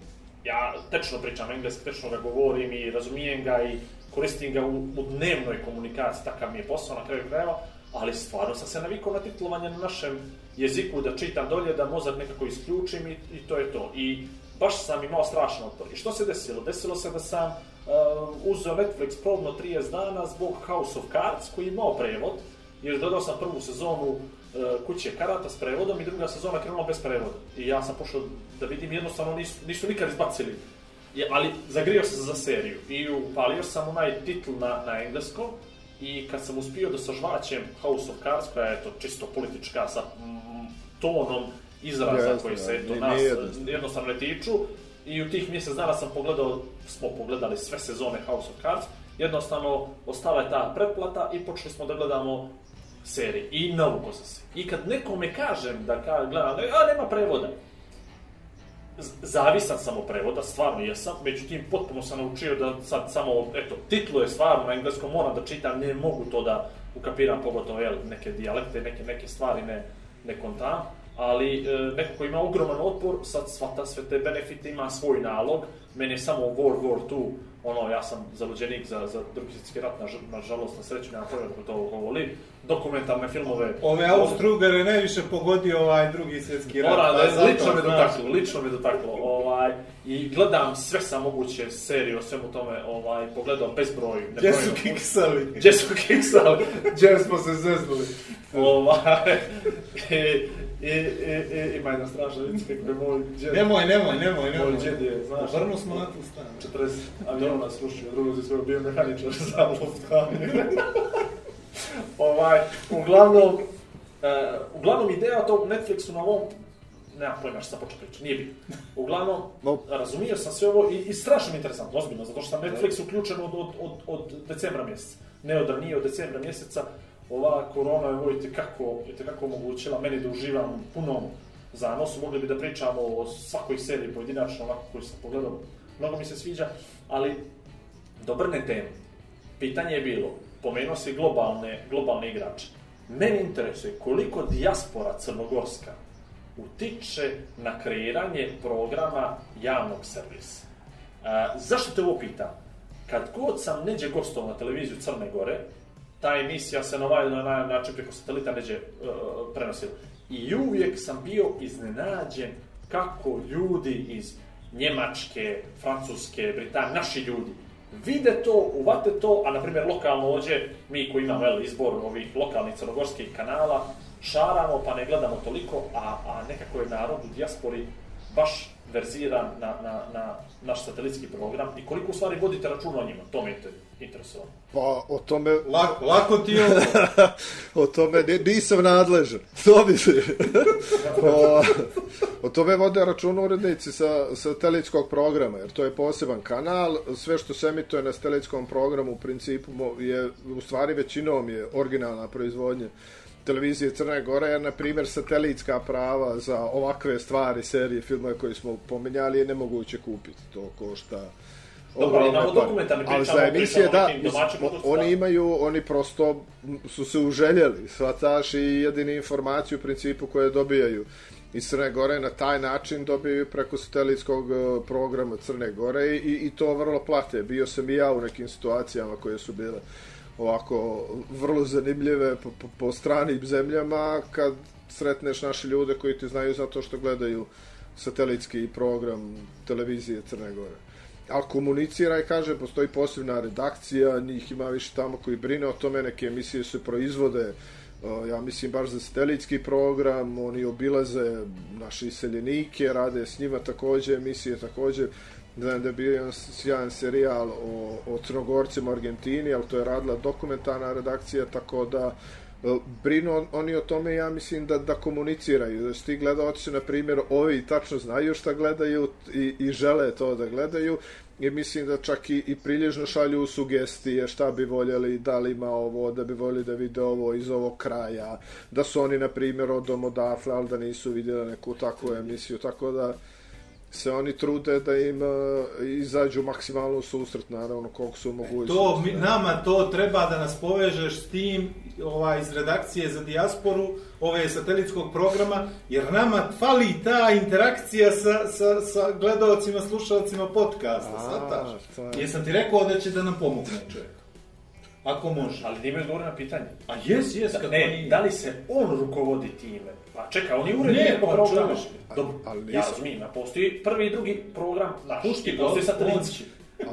ja tečno pričam engleski, tečno ga govorim i razumijem ga i koristim ga u, u dnevnoj komunikaciji, takav mi je posao na kraju krajeva, ali stvarno sam se navikao na titlovanje na našem jeziku, da čitam dolje, da mozak nekako isključim i, i to je to. I baš sam imao strašan otpor. I što se desilo? Desilo se da sam uh, uzeo Netflix probno 30 dana zbog House of Cards, koji je imao prevod, jer dodao sam prvu sezonu uh, Kuće karata s prevodom i druga sezona krenula bez prevoda. I ja sam pošao da vidim, jednostavno nisu, nisu nikad izbacili. Je, ali zagrio sam se za seriju i upalio sam onaj titl na, na engleskom i kad sam uspio da sažvaćem House of Cards, koja je to čisto politička sa mm, tonom izraza Jasno, koji se eto, nas jednostavno. jednostavno ne tiču, i u tih mjesec dana sam pogledao, smo pogledali sve sezone House of Cards, jednostavno ostala je ta pretplata i počeli smo da gledamo serije. I navuko sam se. I kad nekome kažem da ka, gledam, a nema prevoda, zavisan sam od prevoda, stvarno jesam, međutim potpuno sam naučio da sad samo, eto, titlu je stvarno na engleskom, moram da čitam, ne mogu to da ukapiram, pogotovo jel, neke dijalekte, neke, neke stvari ne, ne kontam, ali e, neko ko ima ogroman otpor, sad svata sve te benefite, ima svoj nalog, meni je samo World War II, ono, ja sam zaluđenik za, za drugi svjetski rat, na, na žalost, na sreću, nema pojma ko to voli, dokumentarne filmove. Ove Austro-Ugare najviše pogodio ovaj drugi svjetski rat. Mora, pa da, zato, lično me dotaklo, lično me dotaklo. Ovaj, I gledam sve sa moguće serije o svemu tome, ovaj, pogledao bezbroj. Gdje su kiksali? Gdje su kiksali? Gdje smo se zeznuli? ovaj, i, i, i, i, ima jedna strašna vic kako je moj džed. Nemoj, nemoj, nemoj, nemoj. Moj džed je, znaš, Vrnu smo na tu stranu. 40 aviona srušio, drugo si svoj bio mehaničar za Lufthansa. ovaj, uglavnom, uh, uglavnom ideja tog Netflixu na ovom, nema pojma što sam počeo pričati, nije bitno. Uglavnom, No. razumio sam sve ovo i, i strašno mi je interesantno, ozbiljno, zato što sam Netflix uključen od, od, od, od decembra mjeseca. Ne od ranije, od decembra mjeseca. Ova korona je ovo i kako, kako omogućila meni da uživam punom zanosu. Mogli bi da pričamo o svakoj seriji pojedinačno, ovako koju sam pogledao. Mnogo mi se sviđa, ali dobrne teme. Pitanje je bilo, pomenuo si globalne, globalne igrače. Mene interesuje koliko dijaspora crnogorska utiče na kreiranje programa javnog servisa. A, zašto te ovo pitam? Kad god sam neđe gostov na televiziju Crne Gore, ta emisija se na ovaj na način preko satelita neđe uh, prenosila. I uvijek sam bio iznenađen kako ljudi iz Njemačke, Francuske, Britanije, naši ljudi, vide to, uvate to, a na primjer lokalno ođe, mi koji imamo jel, izbor ovih lokalnih crnogorskih kanala, šaramo pa ne gledamo toliko, a, a nekako je narod u dijaspori baš verziran na, na, na naš satelitski program i koliko u stvari vodite račun o njima, to me to interesuje. Pa o tome, Lako, lako ti je ovo. o tome ni- nisam nadležan. To misli. o, o tome vode računa urednici sa satelitskog programa, jer to je poseban kanal. Sve što se emituje na satelitskom programu u principu je, u stvari većinom je originalna proizvodnja televizije Crne Gore, jer, na primjer, satelitska prava za ovakve stvari, serije, filmove koje smo pomenjali je nemoguće kupiti. To košta Dobro, ali imamo pare. dokumentarne Ali pričamo, za emisije, pričamo da, oni imaju, oni prosto su se uželjeli, shvataš i jedini informaciju u principu koje dobijaju iz Crne Gore na taj način dobiju preko satelitskog e, programa Crne Gore i, i to vrlo plate. Bio sam i ja u nekim situacijama koje su bile ovako vrlo zanimljive po, po, po stranim zemljama kad sretneš naše ljude koji ti znaju zato što gledaju satelitski program televizije Crne Gore. Ali komunicira i kaže, postoji posebna redakcija, njih ima više tamo koji brine o tome, neke emisije se proizvode, ja mislim baš za satelitski program, oni obilaze naše iseljenike, rade s njima također emisije, također. Znam da je bio jedan sjajan serijal o, o crnogorcima u Argentini, ali to je radila dokumentarna redakcija, tako da E, brinu oni o tome, ja mislim da, da komuniciraju, da ti gledalci, na primjer, ovi tačno znaju šta gledaju i, i žele to da gledaju, i mislim da čak i, i prilježno šalju sugestije šta bi voljeli, da li ima ovo, da bi voljeli da vide ovo iz ovog kraja, da su oni, na primjer, od odafle, ali da nisu vidjeli neku takvu emisiju, tako da se oni trude da im uh, izađu maksimalno susret, naravno, koliko su mogući. To, mi, nama to treba da nas povežeš s tim ovaj, iz redakcije za dijasporu, ove satelitskog programa, jer nama fali ta interakcija sa, sa, sa gledalcima, slušalcima podcasta, sataš? Je... Jesam ti rekao da će da nam pomogne čovjek? Ako može. Ali nije odgovor na pitanje. A jes, jes. Da, ne, nije. da li se on rukovodi time? Pa čekaj, on je urednik ne, pa programa. Dobro, ali ja razumijem, postoji prvi i drugi program naš. Pušti, postoji satelitski.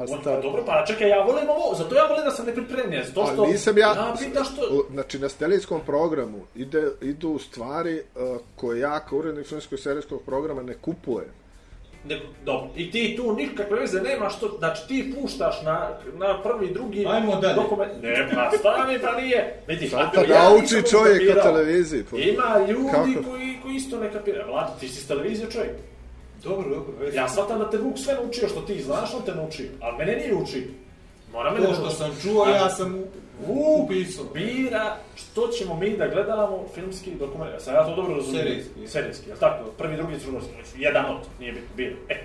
On, pa dobro, pa čekaj, ja volim ovo, zato ja volim da sam nepripremljen, zato što... Ali nisam ja... ja pita što... Znači, na stelijskom programu ide, idu stvari uh, koje ja kao urednik filmskog serijskog programa ne kupujem. Ne, dobro, i ti tu nikakve veze nema što, znači ti puštaš na, na prvi, drugi Ajmo dalje. dokument. Ne, pa stani, pa nije. Vidi, Sad pa ja uči čovjek na televiziji. Po... Ima ljudi koji, koji isto ne kapiraju. Vlada, ti si s televizije čovjek. Dobro, dobro. Već. Ja shvatam da te Vuk sve naučio što ti znaš, on te nauči, ali mene nije uči. Mora me to što sam čuo, ja sam Vuk bira što ćemo mi da gledamo filmski dokument. Sam ja to dobro razumijem. Serijski. Serijski, jel tako? Prvi, drugi, crnogorski. Jedan od, nije bitno, bira. E.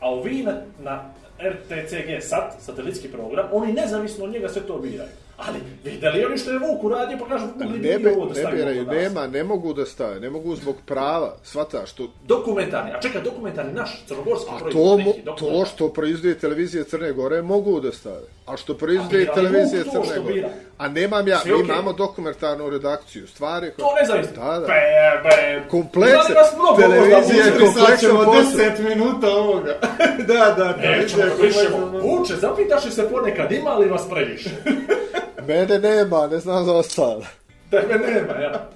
A ovi na, na RTCG sat, satelitski program, oni nezavisno od njega sve to biraju. Ali, videli oni što je Vuk uradio, pa kažu, mogli bi ne, ovo da stavimo ne biraju, nema, ne mogu da stave, ne mogu zbog prava, svata što... Dokumentarni, a čekaj, dokumentarni naš, crnogorski a to, neki, to što proizvode televizije Crne Gore, mogu da stave. A što proizvode televizije Vuk Crne Gore... Bira. A nemam ja, Sve mi okay. imamo dokumentarnu redakciju, stvari... To ne zavisno. Da, da. Be, be. Komplekse, televizija je kompleksan posao. 10 minuta ovoga. da, da, Nećemo, višemo. Uče, zapitaš se ponekad, ima li vas previše? Mene nema, ne znam za ostalo. Tebe nema, ja.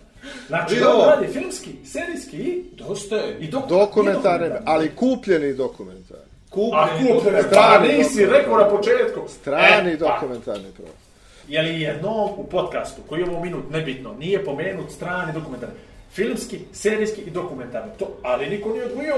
Znači, I ovo radi filmski, serijski i... Dosta je. I dok, dokumentarni, ali kupljeni dokumentarni. Kupljeni, A kupljeni, strani, pa nisi rekao na početku. Strani e, dokumentarni pa. program. Je li jedno u podcastu, koji je ovo minut nebitno, nije pomenut strani dokumentarni, filmski, serijski i dokumentarni. To, ali niko nije odvojio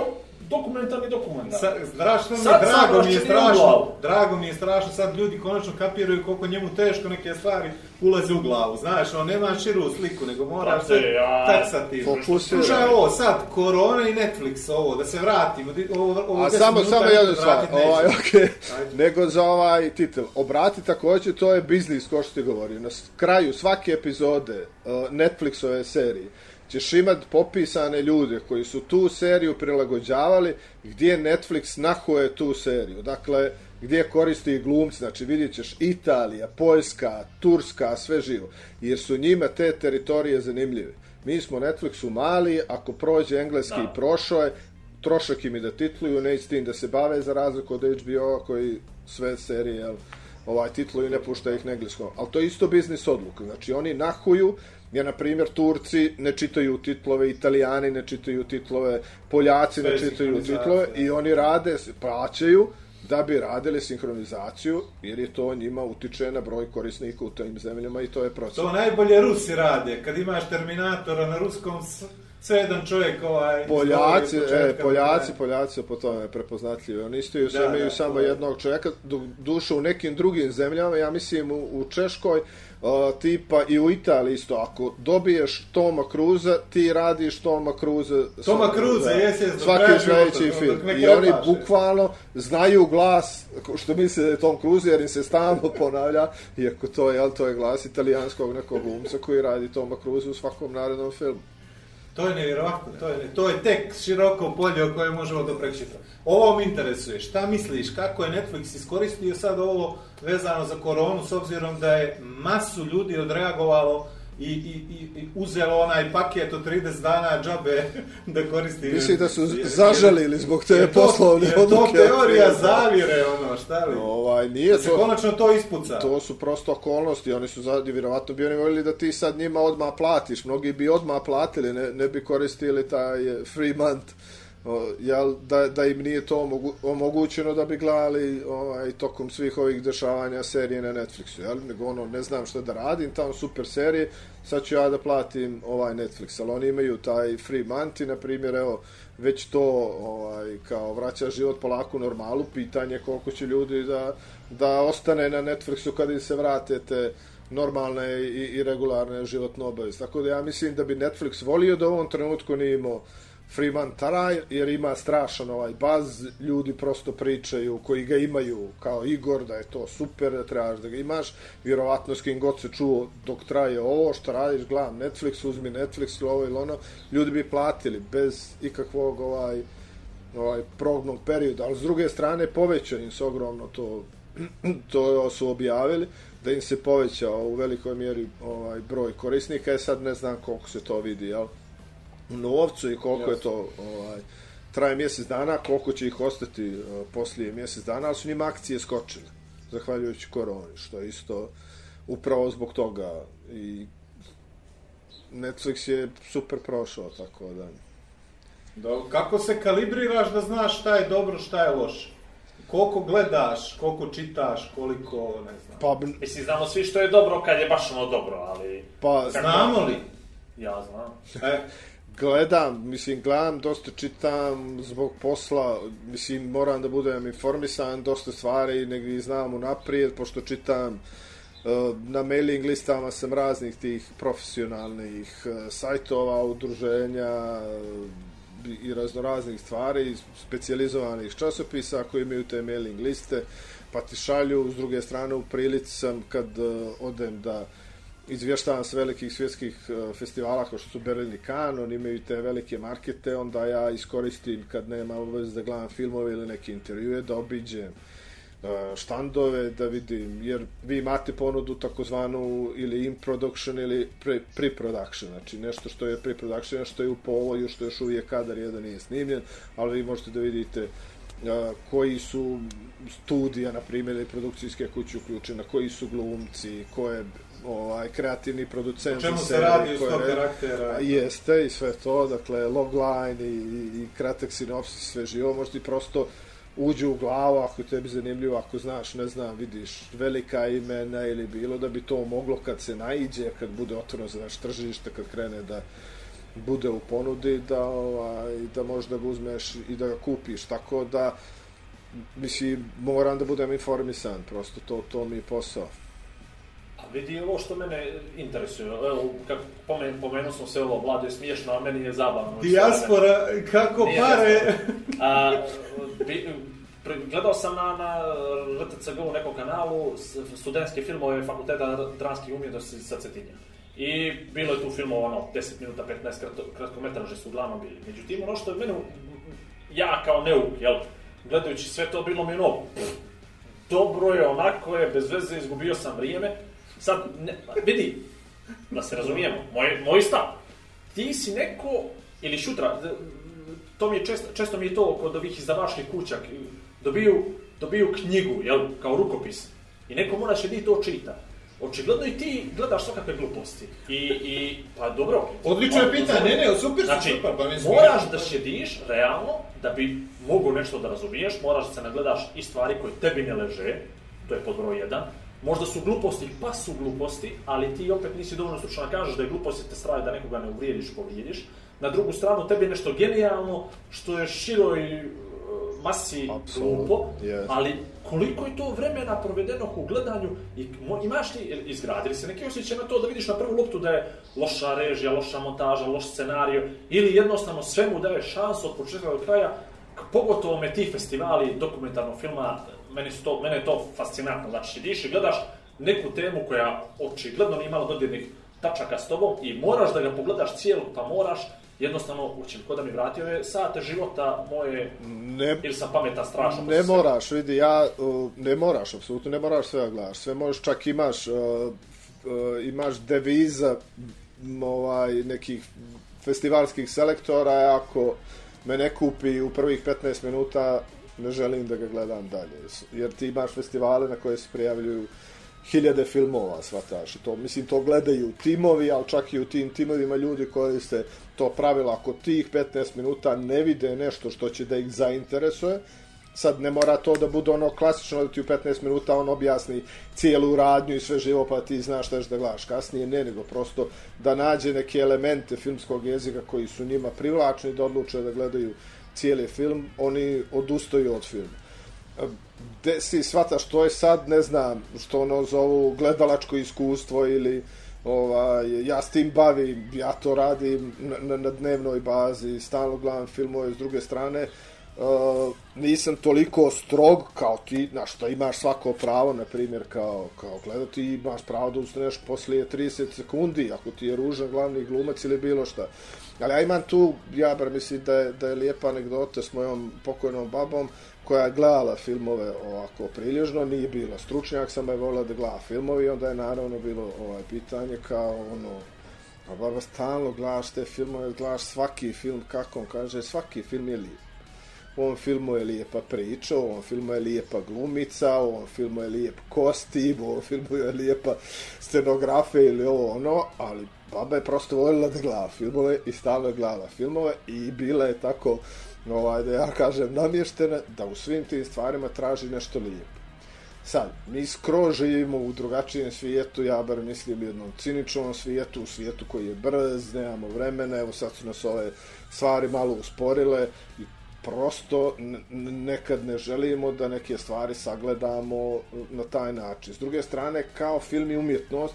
dokumentarni dokumentar. Sa, strašno mi, drago mi je strašno, drago mi je strašno, sad ljudi konačno kapiraju koliko njemu teško neke stvari ulaze u glavu. Znaš, on nema širu sliku, nego mora pa sve ja. taksativno. Slušaj ovo, sad, korona i Netflix, ovo, da se vratimo. Ovo, ovo A samo, samo jednu stvar, ovaj, okay. nego za ovaj titel. Obrati također, to je biznis, ko što ti govori. Na kraju svake epizode uh, Netflixove serije, ćeš imat popisane ljude koji su tu seriju prilagođavali gdje Netflix nahuje tu seriju. Dakle, gdje koristi glumci, znači vidjet ćeš Italija, Poljska, Turska, sve živo. Jer su njima te teritorije zanimljive. Mi smo Netflixu mali, ako prođe engleski da. i prošao je, trošak im i da titluju, neće tim da se bave za razliku od HBO koji sve serije jel, ovaj titluju i ne pušta ih na engleskom. Ali to je isto biznis odluka. Znači oni nahuju, Jer, na primjer, Turci ne čitaju titlove, Italijani ne čitaju titlove, Poljaci ne čitaju titlove i oni rade, plaćaju da bi radili sinhronizaciju, jer je to njima utiče na broj korisnika u tim zemljama i to je proces. To najbolje Rusi rade, kad imaš Terminatora na ruskom, sve jedan čovjek ovaj... Poljaci, e, Poljaci, Poljaci su po tome prepoznatljivi. Oni isto da, imaju da, samo jednog čovjeka, dušu u nekim drugim zemljama, ja mislim u, u Češkoj, uh, tipa i u Italiji isto, ako dobiješ Toma Cruza, ti radiš Toma Cruza. Toma Cruza, jes, jes. Svaki sljedeći film. I oni paše. bukvalno znaju glas, što misle da je Tom Cruise, jer im se stalno ponavlja, iako to je, to je glas italijanskog nekog umca koji radi Toma Cruza u svakom narednom filmu. To je nevjerovatno, to je, to je tek široko polje o kojem možemo do prekšitati. Ovo me interesuje, šta misliš, kako je Netflix iskoristio sad ovo vezano za koronu, s obzirom da je masu ljudi odreagovalo i, i, i, i uzelo onaj paket od 30 dana džabe da koristi... Mislim da su zažalili zbog te to- poslovne jer to odluke. teorija zavire, ono, šta li? Ovaj, nije Da se to... konačno to ispuca. To su prosto okolnosti, oni su zadi, vjerovatno bi oni voljeli da ti sad njima odmah platiš, mnogi bi odmah platili, ne, ne bi koristili taj eh, free month, o, jel, da, da im nije to omogu, omogućeno da bi gledali ovaj, tokom svih ovih dešavanja serije na Netflixu, jel, nego ono, ne znam šta da radim, tamo super serije, sad ću ja da platim ovaj Netflix, ali oni imaju taj free month i, na primjer, evo, već to ovaj, kao vraća život polako normalu, pitanje koliko će ljudi da, da ostane na Netflixu kada im se vratete normalne i, i regularne životne obaveze. Tako da ja mislim da bi Netflix volio da u ovom trenutku nije imao Freeman Taraj, jer ima strašan ovaj baz, ljudi prosto pričaju koji ga imaju kao Igor, da je to super, da trebaš da ga imaš, vjerovatno s kim god se čuo dok traje ovo, što radiš, gledam Netflix, uzmi Netflix ili ovo ili ono, ljudi bi platili bez ikakvog ovaj, ovaj probnog perioda, ali s druge strane poveća im se ogromno to to su objavili da im se povećao u velikoj mjeri ovaj broj korisnika, je sad ne znam koliko se to vidi, jel? U novcu i koliko je to ovaj traje mjesec dana, koliko će ih ostati uh, poslije mjesec dana, ali su njima akcije skočile zahvaljujući koroni, što je isto upravo zbog toga i Netflix je super prošao, tako da... Da, kako se kalibriraš da znaš šta je dobro, šta je loše? Koliko gledaš, koliko čitaš, koliko, ne znam. Pa, Mislim, znamo svi što je dobro kad je baš ono dobro, ali... pa Znamo li? Ja znam. E, Gledam, mislim, gledam, dosta čitam zbog posla, mislim, moram da budem informisan, dosta stvari negdje znam unaprijed, pošto čitam e, na mailing listama sam raznih tih profesionalnih e, sajtova, udruženja e, i raznoraznih stvari, specijalizovanih časopisa koji imaju te mailing liste, pa ti šalju, s druge strane u prilici sam kad odem da izvještavam s velikih svjetskih e, festivala kao što su Berlin i Cannes, oni imaju te velike markete, onda ja iskoristim kad nema obavez da gledam filmove ili neke intervjue, da obiđem e, štandove, da vidim, jer vi imate ponudu takozvanu ili in production ili pre- pre-production, znači nešto što je pre-production, nešto je u povoju, što još uvijek kadar jedan nije snimljen, ali vi možete da vidite a, koji su studija, na primjer, ili produkcijske kuće uključene, koji su glumci, ko je ovaj, kreativni producent o čemu se radi u sto karaktera? Jeste i sve to, dakle logline i, i, i kratak sinopsis, sve živo, možda ti prosto uđe u glavu ako tebi zanimljivo, ako znaš, ne znam, vidiš velika imena ili bilo da bi to moglo kad se naiđe, kad bude otvoreno za naš tržište, kad krene da bude u ponudi, da, ovaj, da možda ga uzmeš i da ga kupiš, tako da mislim, moram da budem informisan, prosto to, to mi je posao. Vidi ovo što mene interesuje. Evo, kako pomen, pomenuo smo se ovo, Vlado je smiješno, a meni je zabavno. Dijaspora, kako Nije pare... A, bi, gledao sam na, na RTCG u nekom kanalu studentske filmove Fakulteta dramskih umjetnosti sa Cetinja. I bilo je tu filmova, ono, 10 minuta, 15 kratko, kratkometraže su uglavnom bili. Međutim, ono što je mene, ja kao neuk, jel, gledajući sve to, bilo mi ono, pff, dobro je, onako je, bez veze, izgubio sam vrijeme. Sad, ne, vidi, da se razumijemo, moj, moj stav. Ti si neko, ili šutra, to mi je često, često mi je to kod ovih izdavačkih kuća, dobiju, dobiju knjigu, jel, kao rukopis. I neko mora će to čita. Očigledno i ti gledaš svakakve gluposti. I, i pa dobro. Odlično je pitanje, ne, ne, super Znači, super, pa mislim- moraš da šediš, realno, da bi mogu nešto da razumiješ, moraš da se nagledaš i stvari koje tebi ne leže, to je pod broj jedan. Možda su gluposti, pa su gluposti, ali ti opet nisi dovoljno stručno da kažeš da je gluposti te strave da nekoga ne uvrijediš, povrijediš. Na drugu stranu, tebi je nešto genijalno, što je široj e, masi Apsolutno, glupo, jest. ali koliko je to vremena provedenog u gledanju i imaš ti, ili izgradili se neki osjećaj na to da vidiš na prvu loptu da je loša režija, loša montaža, loš scenario ili jednostavno svemu daje šansu od početka do kraja, pogotovo me ti festivali dokumentarnog filma, meni to, mene je to fascinantno, znači diš i gledaš neku temu koja očigledno nije imala dodirnih tačaka s tobom i moraš da ga pogledaš cijelu, pa moraš jednostavno, učim, ko da mi vratio je sate života moje, Ne, ili sam pametan strašno. ne moraš, vidi, ja, ne moraš, apsolutno ne moraš sve da gledaš. Sve možeš, čak imaš, uh, uh, imaš deviza ovaj, nekih festivalskih selektora, ako me ne kupi u prvih 15 minuta, ne želim da ga gledam dalje. Jer ti imaš festivale na koje se prijavljuju hiljade filmova, svataš. I to, mislim, to gledaju timovi, ali čak i u tim timovima ljudi koriste to pravilo. Ako tih 15 minuta ne vide nešto što će da ih zainteresuje, sad ne mora to da bude ono klasično da ti u 15 minuta on objasni cijelu radnju i sve živo pa ti znaš šta ćeš da gledaš kasnije, ne, nego prosto da nađe neke elemente filmskog jezika koji su njima privlačni da odluče da gledaju cijeli film, oni odustaju od filma e, de si shvataš što je sad, ne znam, što ono zovu gledalačko iskustvo ili ovaj, ja s tim bavim, ja to radim na, na, na dnevnoj bazi, stalno gledam filmove s druge strane, Uh, nisam toliko strog kao ti, na što imaš svako pravo, na primjer, kao, kao gledati, imaš pravo da ustaneš poslije 30 sekundi, ako ti je ružan glavni glumac ili bilo šta. Ali ja imam tu, ja bar mislim da je, da je lijepa anegdota s mojom pokojnom babom, koja je gledala filmove ovako prilježno, nije bila stručnjak, sam je volila da gleda filmove i onda je naravno bilo ovaj pitanje kao ono, a baba stalno gledaš te filmove, gledaš svaki film, kako on kaže, svaki film je lijep. U ovom filmu je lijepa priča, u ovom filmu je lijepa glumica, u ovom filmu je lijep kostim, u ovom filmu je lijepa scenografija ili ovo ono, ali baba je prosto voljela da gleda filmove i stalno je gledala filmove i bila je tako, ovaj, da ja kažem, namještena da u svim tim stvarima traži nešto lijepo. Sad, mi skroz živimo u drugačijem svijetu, ja bar mislim u jednom ciničnom svijetu, u svijetu koji je brz, nemamo vremena, evo sad su nas ove stvari malo usporile i prosto nekad ne želimo da neke stvari sagledamo na taj način. S druge strane, kao film i umjetnost,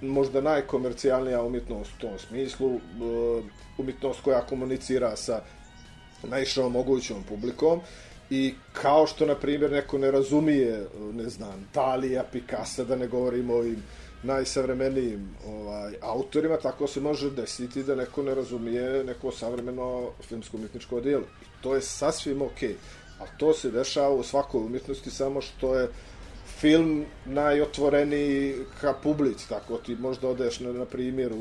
možda najkomercijalnija umjetnost u tom smislu, e, umjetnost koja komunicira sa najšom mogućom publikom i kao što, na primjer, neko ne razumije, e, ne znam, Dalija, Picasso, da ne govorimo o ovim najsavremenijim ovaj, autorima, tako se može desiti da neko ne razumije neko savremeno filmsko umjetničko djelo. I to je sasvim ok. A to se dešava u svakoj umjetnosti, samo što je film najotvoreniji ka publici, tako ti možda odeš na, na primjer u,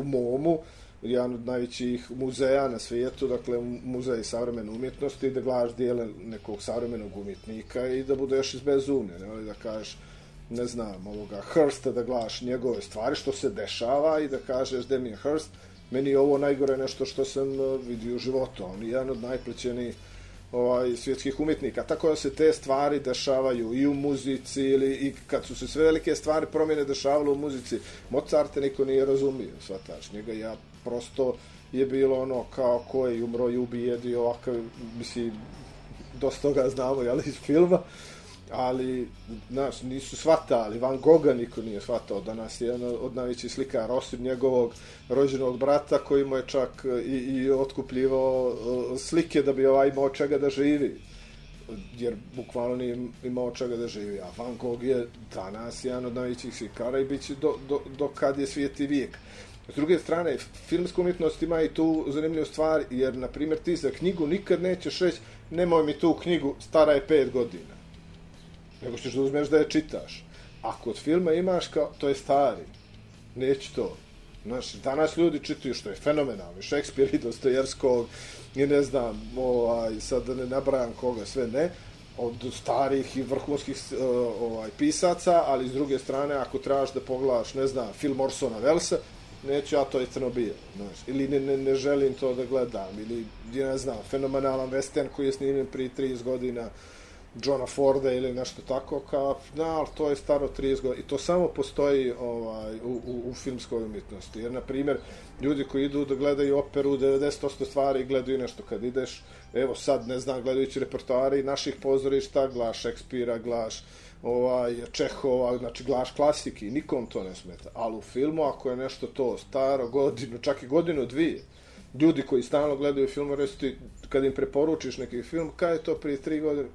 u Momu, jedan od najvećih muzeja na svijetu, dakle muzej savremene umjetnosti, da glaš dijele nekog savremenog umjetnika i da budeš iz bezumne, ne, da kažeš ne znam, ovoga Hursta da glaš njegove stvari, što se dešava i da kažeš Damien Hurst, meni je ovo najgore nešto što sam eh, vidio u životu. On je jedan od najprećenijih ovaj, svjetskih umjetnika. Tako da se te stvari dešavaju i u muzici ili i kad su se sve velike stvari promjene dešavale u muzici, Mozart niko nije razumio, svataš. Njega ja prosto je bilo ono kao ko je umro i ubijedio ovakav, mislim, dosta toga znamo, jel, iz filma ali znaš, nisu shvatali, Van Gogha niko nije shvatao, danas je jedan od najvećih slikara, osim njegovog rođenog brata koji mu je čak i, i otkupljivao slike da bi ovaj imao čega da živi. Jer bukvalno nije imao čega da živi, a Van Gogh je danas jedan od najvećih slikara i bit će do, do, do kad je svijet i vijek. S druge strane, filmska umjetnost ima i tu zanimljivu stvar, jer, na primjer, ti za knjigu nikad nećeš reći, nemoj mi tu knjigu, stara je pet godina nego ćeš da uzmeš da je čitaš. A kod filma imaš kao, to je stari, neću to. Znaš, danas ljudi čitaju što je fenomenalno, Šekspir i Dostojevskog, i ne znam, ovaj, sad da ne nabrajam koga, sve ne, od starih i vrhunskih e, ovaj, pisaca, ali s druge strane, ako trebaš da pogledaš, ne znam, film Orsona Velsa, neću ja to je Crnobija, znaš, ili ne, ne, ne želim to da gledam, ili, ne znam, fenomenalan western koji je snimljen prije 30 godina, Johna Forda ili nešto tako, kao, da, ali to je staro 30 godina. I to samo postoji ovaj, u, u, u filmskoj umjetnosti. Jer, na primjer, ljudi koji idu da gledaju operu, 90% stvari gledaju nešto kad ideš, evo sad, ne znam, gledajući repertoari naših pozorišta, glaš Šekspira, glaš ovaj, Čehova, znači glaš klasiki, nikom to ne smeta. Ali u filmu, ako je nešto to staro, godinu, čak i godinu, dvije, ljudi koji stalno gledaju film, resti, kad im preporučiš neki film, kada je to prije tri godine,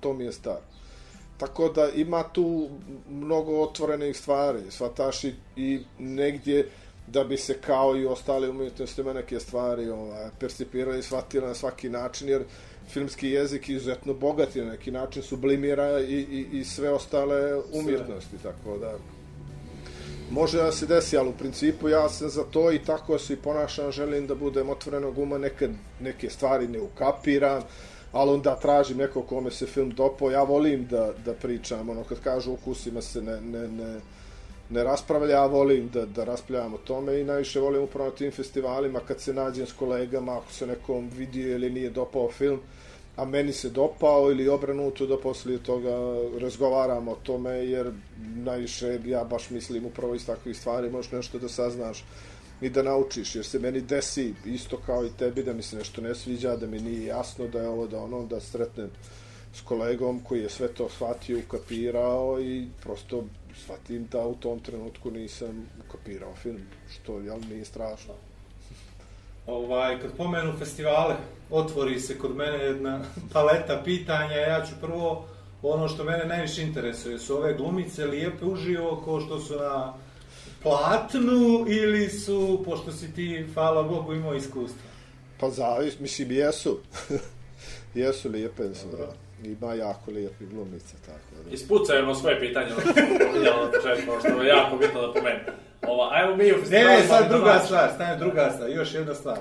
to mi je star. tako da ima tu mnogo otvorenih stvari, svataš i, i negdje da bi se kao i ostali umjetnostima neke stvari ovaj, percipirali i shvatili na svaki način, jer filmski jezik je izuzetno bogat i na neki način sublimira i, i, i sve ostale umjetnosti, sve. tako da može da se desi, ali u principu ja sam za to i tako se i ponašam, želim da budem otvorenog uma, nekad neke stvari ne ukapiram, ali onda tražim neko kome se film dopao, ja volim da, da pričam, ono kad kažu ukusima se ne, ne, ne, ne raspravlja, ja volim da, da raspravljam o tome i najviše volim upravo na tim festivalima kad se nađem s kolegama, ako se nekom vidio ili nije dopao film, a meni se dopao ili obranuto da poslije toga razgovaramo o tome, jer najviše ja baš mislim upravo iz takvih stvari možeš nešto da saznaš ni da naučiš, jer se meni desi isto kao i tebi da mi se nešto ne sviđa, da mi nije jasno da je ovo da ono, da sretnem s kolegom koji je sve to shvatio, ukapirao i prosto shvatim da u tom trenutku nisam ukapirao film, što jel, nije strašno. Ovaj, kad pomenu festivale, otvori se kod mene jedna paleta pitanja, ja ću prvo ono što mene najviše interesuje, su ove glumice lijepe uživo, ko što su na platnu ili su, pošto si ti, hvala Bogu, imao iskustva? Pa zavis, mislim, jesu. jesu lijepe, su, da. Ima jako lijepi glumice, tako da. Ispucaju ono svoje pitanje, ono što je jako bitno da pomenu. Ova, ajmo mi u. Ne, ne, sad druga stvar, stane druga stvar, još jedna stvar.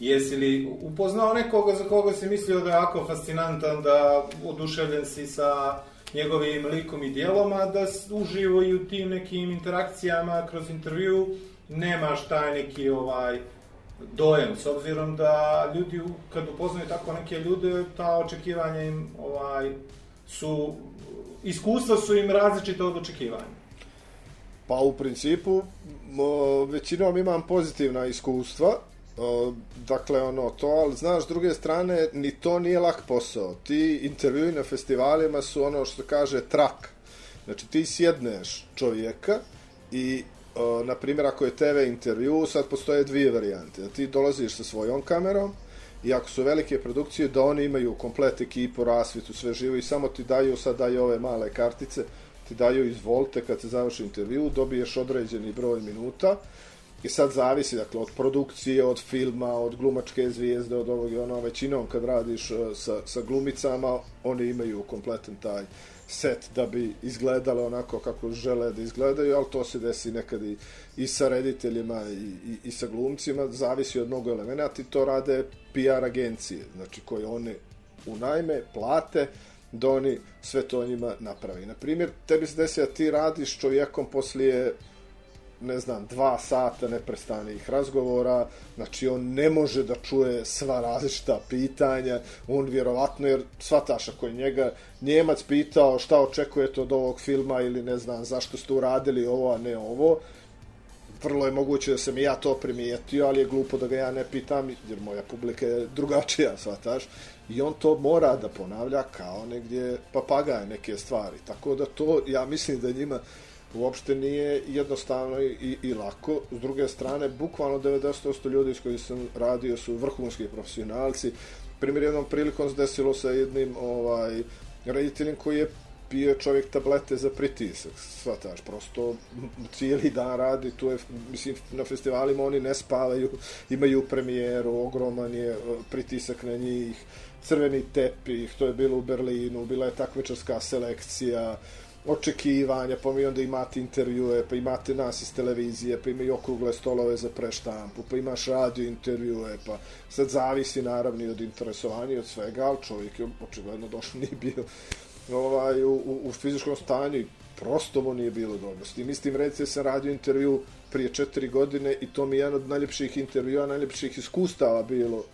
Jesi li upoznao nekoga za koga si mislio da je jako fascinantan, da oduševljen si sa njegovim likom i dijeloma, da uživo i u tim nekim interakcijama kroz intervju nemaš taj neki ovaj dojem, s obzirom da ljudi kad upoznaju tako neke ljude, ta očekivanja im ovaj, su, iskustva su im različita od očekivanja. Pa u principu većinom imam pozitivna iskustva, dakle ono to, ali znaš, s druge strane, ni to nije lak posao. Ti intervjui na festivalima su ono što kaže trak. Znači ti sjedneš čovjeka i na primjer ako je TV intervju, sad postoje dvije varijante. Da ti dolaziš sa svojom kamerom i ako su velike produkcije, da oni imaju komplet ekipu, rasvitu, sve živo i samo ti daju, sad daju ove male kartice, ti daju izvolite kad se završi intervju, dobiješ određeni broj minuta i sad zavisi dakle, od produkcije, od filma, od glumačke zvijezde, od ovog i ono, većinom kad radiš e, sa, sa glumicama, oni imaju kompletan taj set da bi izgledalo onako kako žele da izgledaju, ali to se desi nekad i, i sa rediteljima i, i, i sa glumcima, zavisi od mnogo elemenata i to rade PR agencije, znači koje one u najme plate, da oni sve to njima napravi. Na primjer, tebi se desi da ti radiš čovjekom poslije ne znam, dva sata neprestanih razgovora, znači on ne može da čuje sva različita pitanja, on vjerovatno, jer svataš ako je njega Njemac pitao šta očekujete od ovog filma ili ne znam zašto ste uradili ovo, a ne ovo, vrlo je moguće da sam ja to primijetio, ali je glupo da ga ja ne pitam, jer moja publika je drugačija, svataš. i on to mora da ponavlja kao negdje papagaje neke stvari. Tako da to, ja mislim da njima uopšte nije jednostavno i, i lako. S druge strane, bukvalno 90% ljudi s koji sam radio su vrhunski profesionalci. Primjer, jednom prilikom desilo sa jednim ovaj, rediteljem koji je pio čovjek tablete za pritisak, shvataš, prosto cijeli dan radi, tu je, mislim, na festivalima oni ne spavaju, imaju premijeru, ogroman je e, pritisak na njih, crveni tepih, to je bilo u Berlinu, bila je takvečarska selekcija, očekivanja, pa mi onda imate intervjue, pa imate nas iz televizije, pa imaju okrugle stolove za preštampu, pa imaš radio intervjue, pa sad zavisi naravno od interesovanja i od svega, ali čovjek je očigledno došao, nije bio ovaj, u, u, u fizičkom stanju i prosto mu nije bilo dobro. S tim istim recimo se radio intervju prije četiri godine i to mi je jedan od najljepših intervjua, najljepših iskustava bilo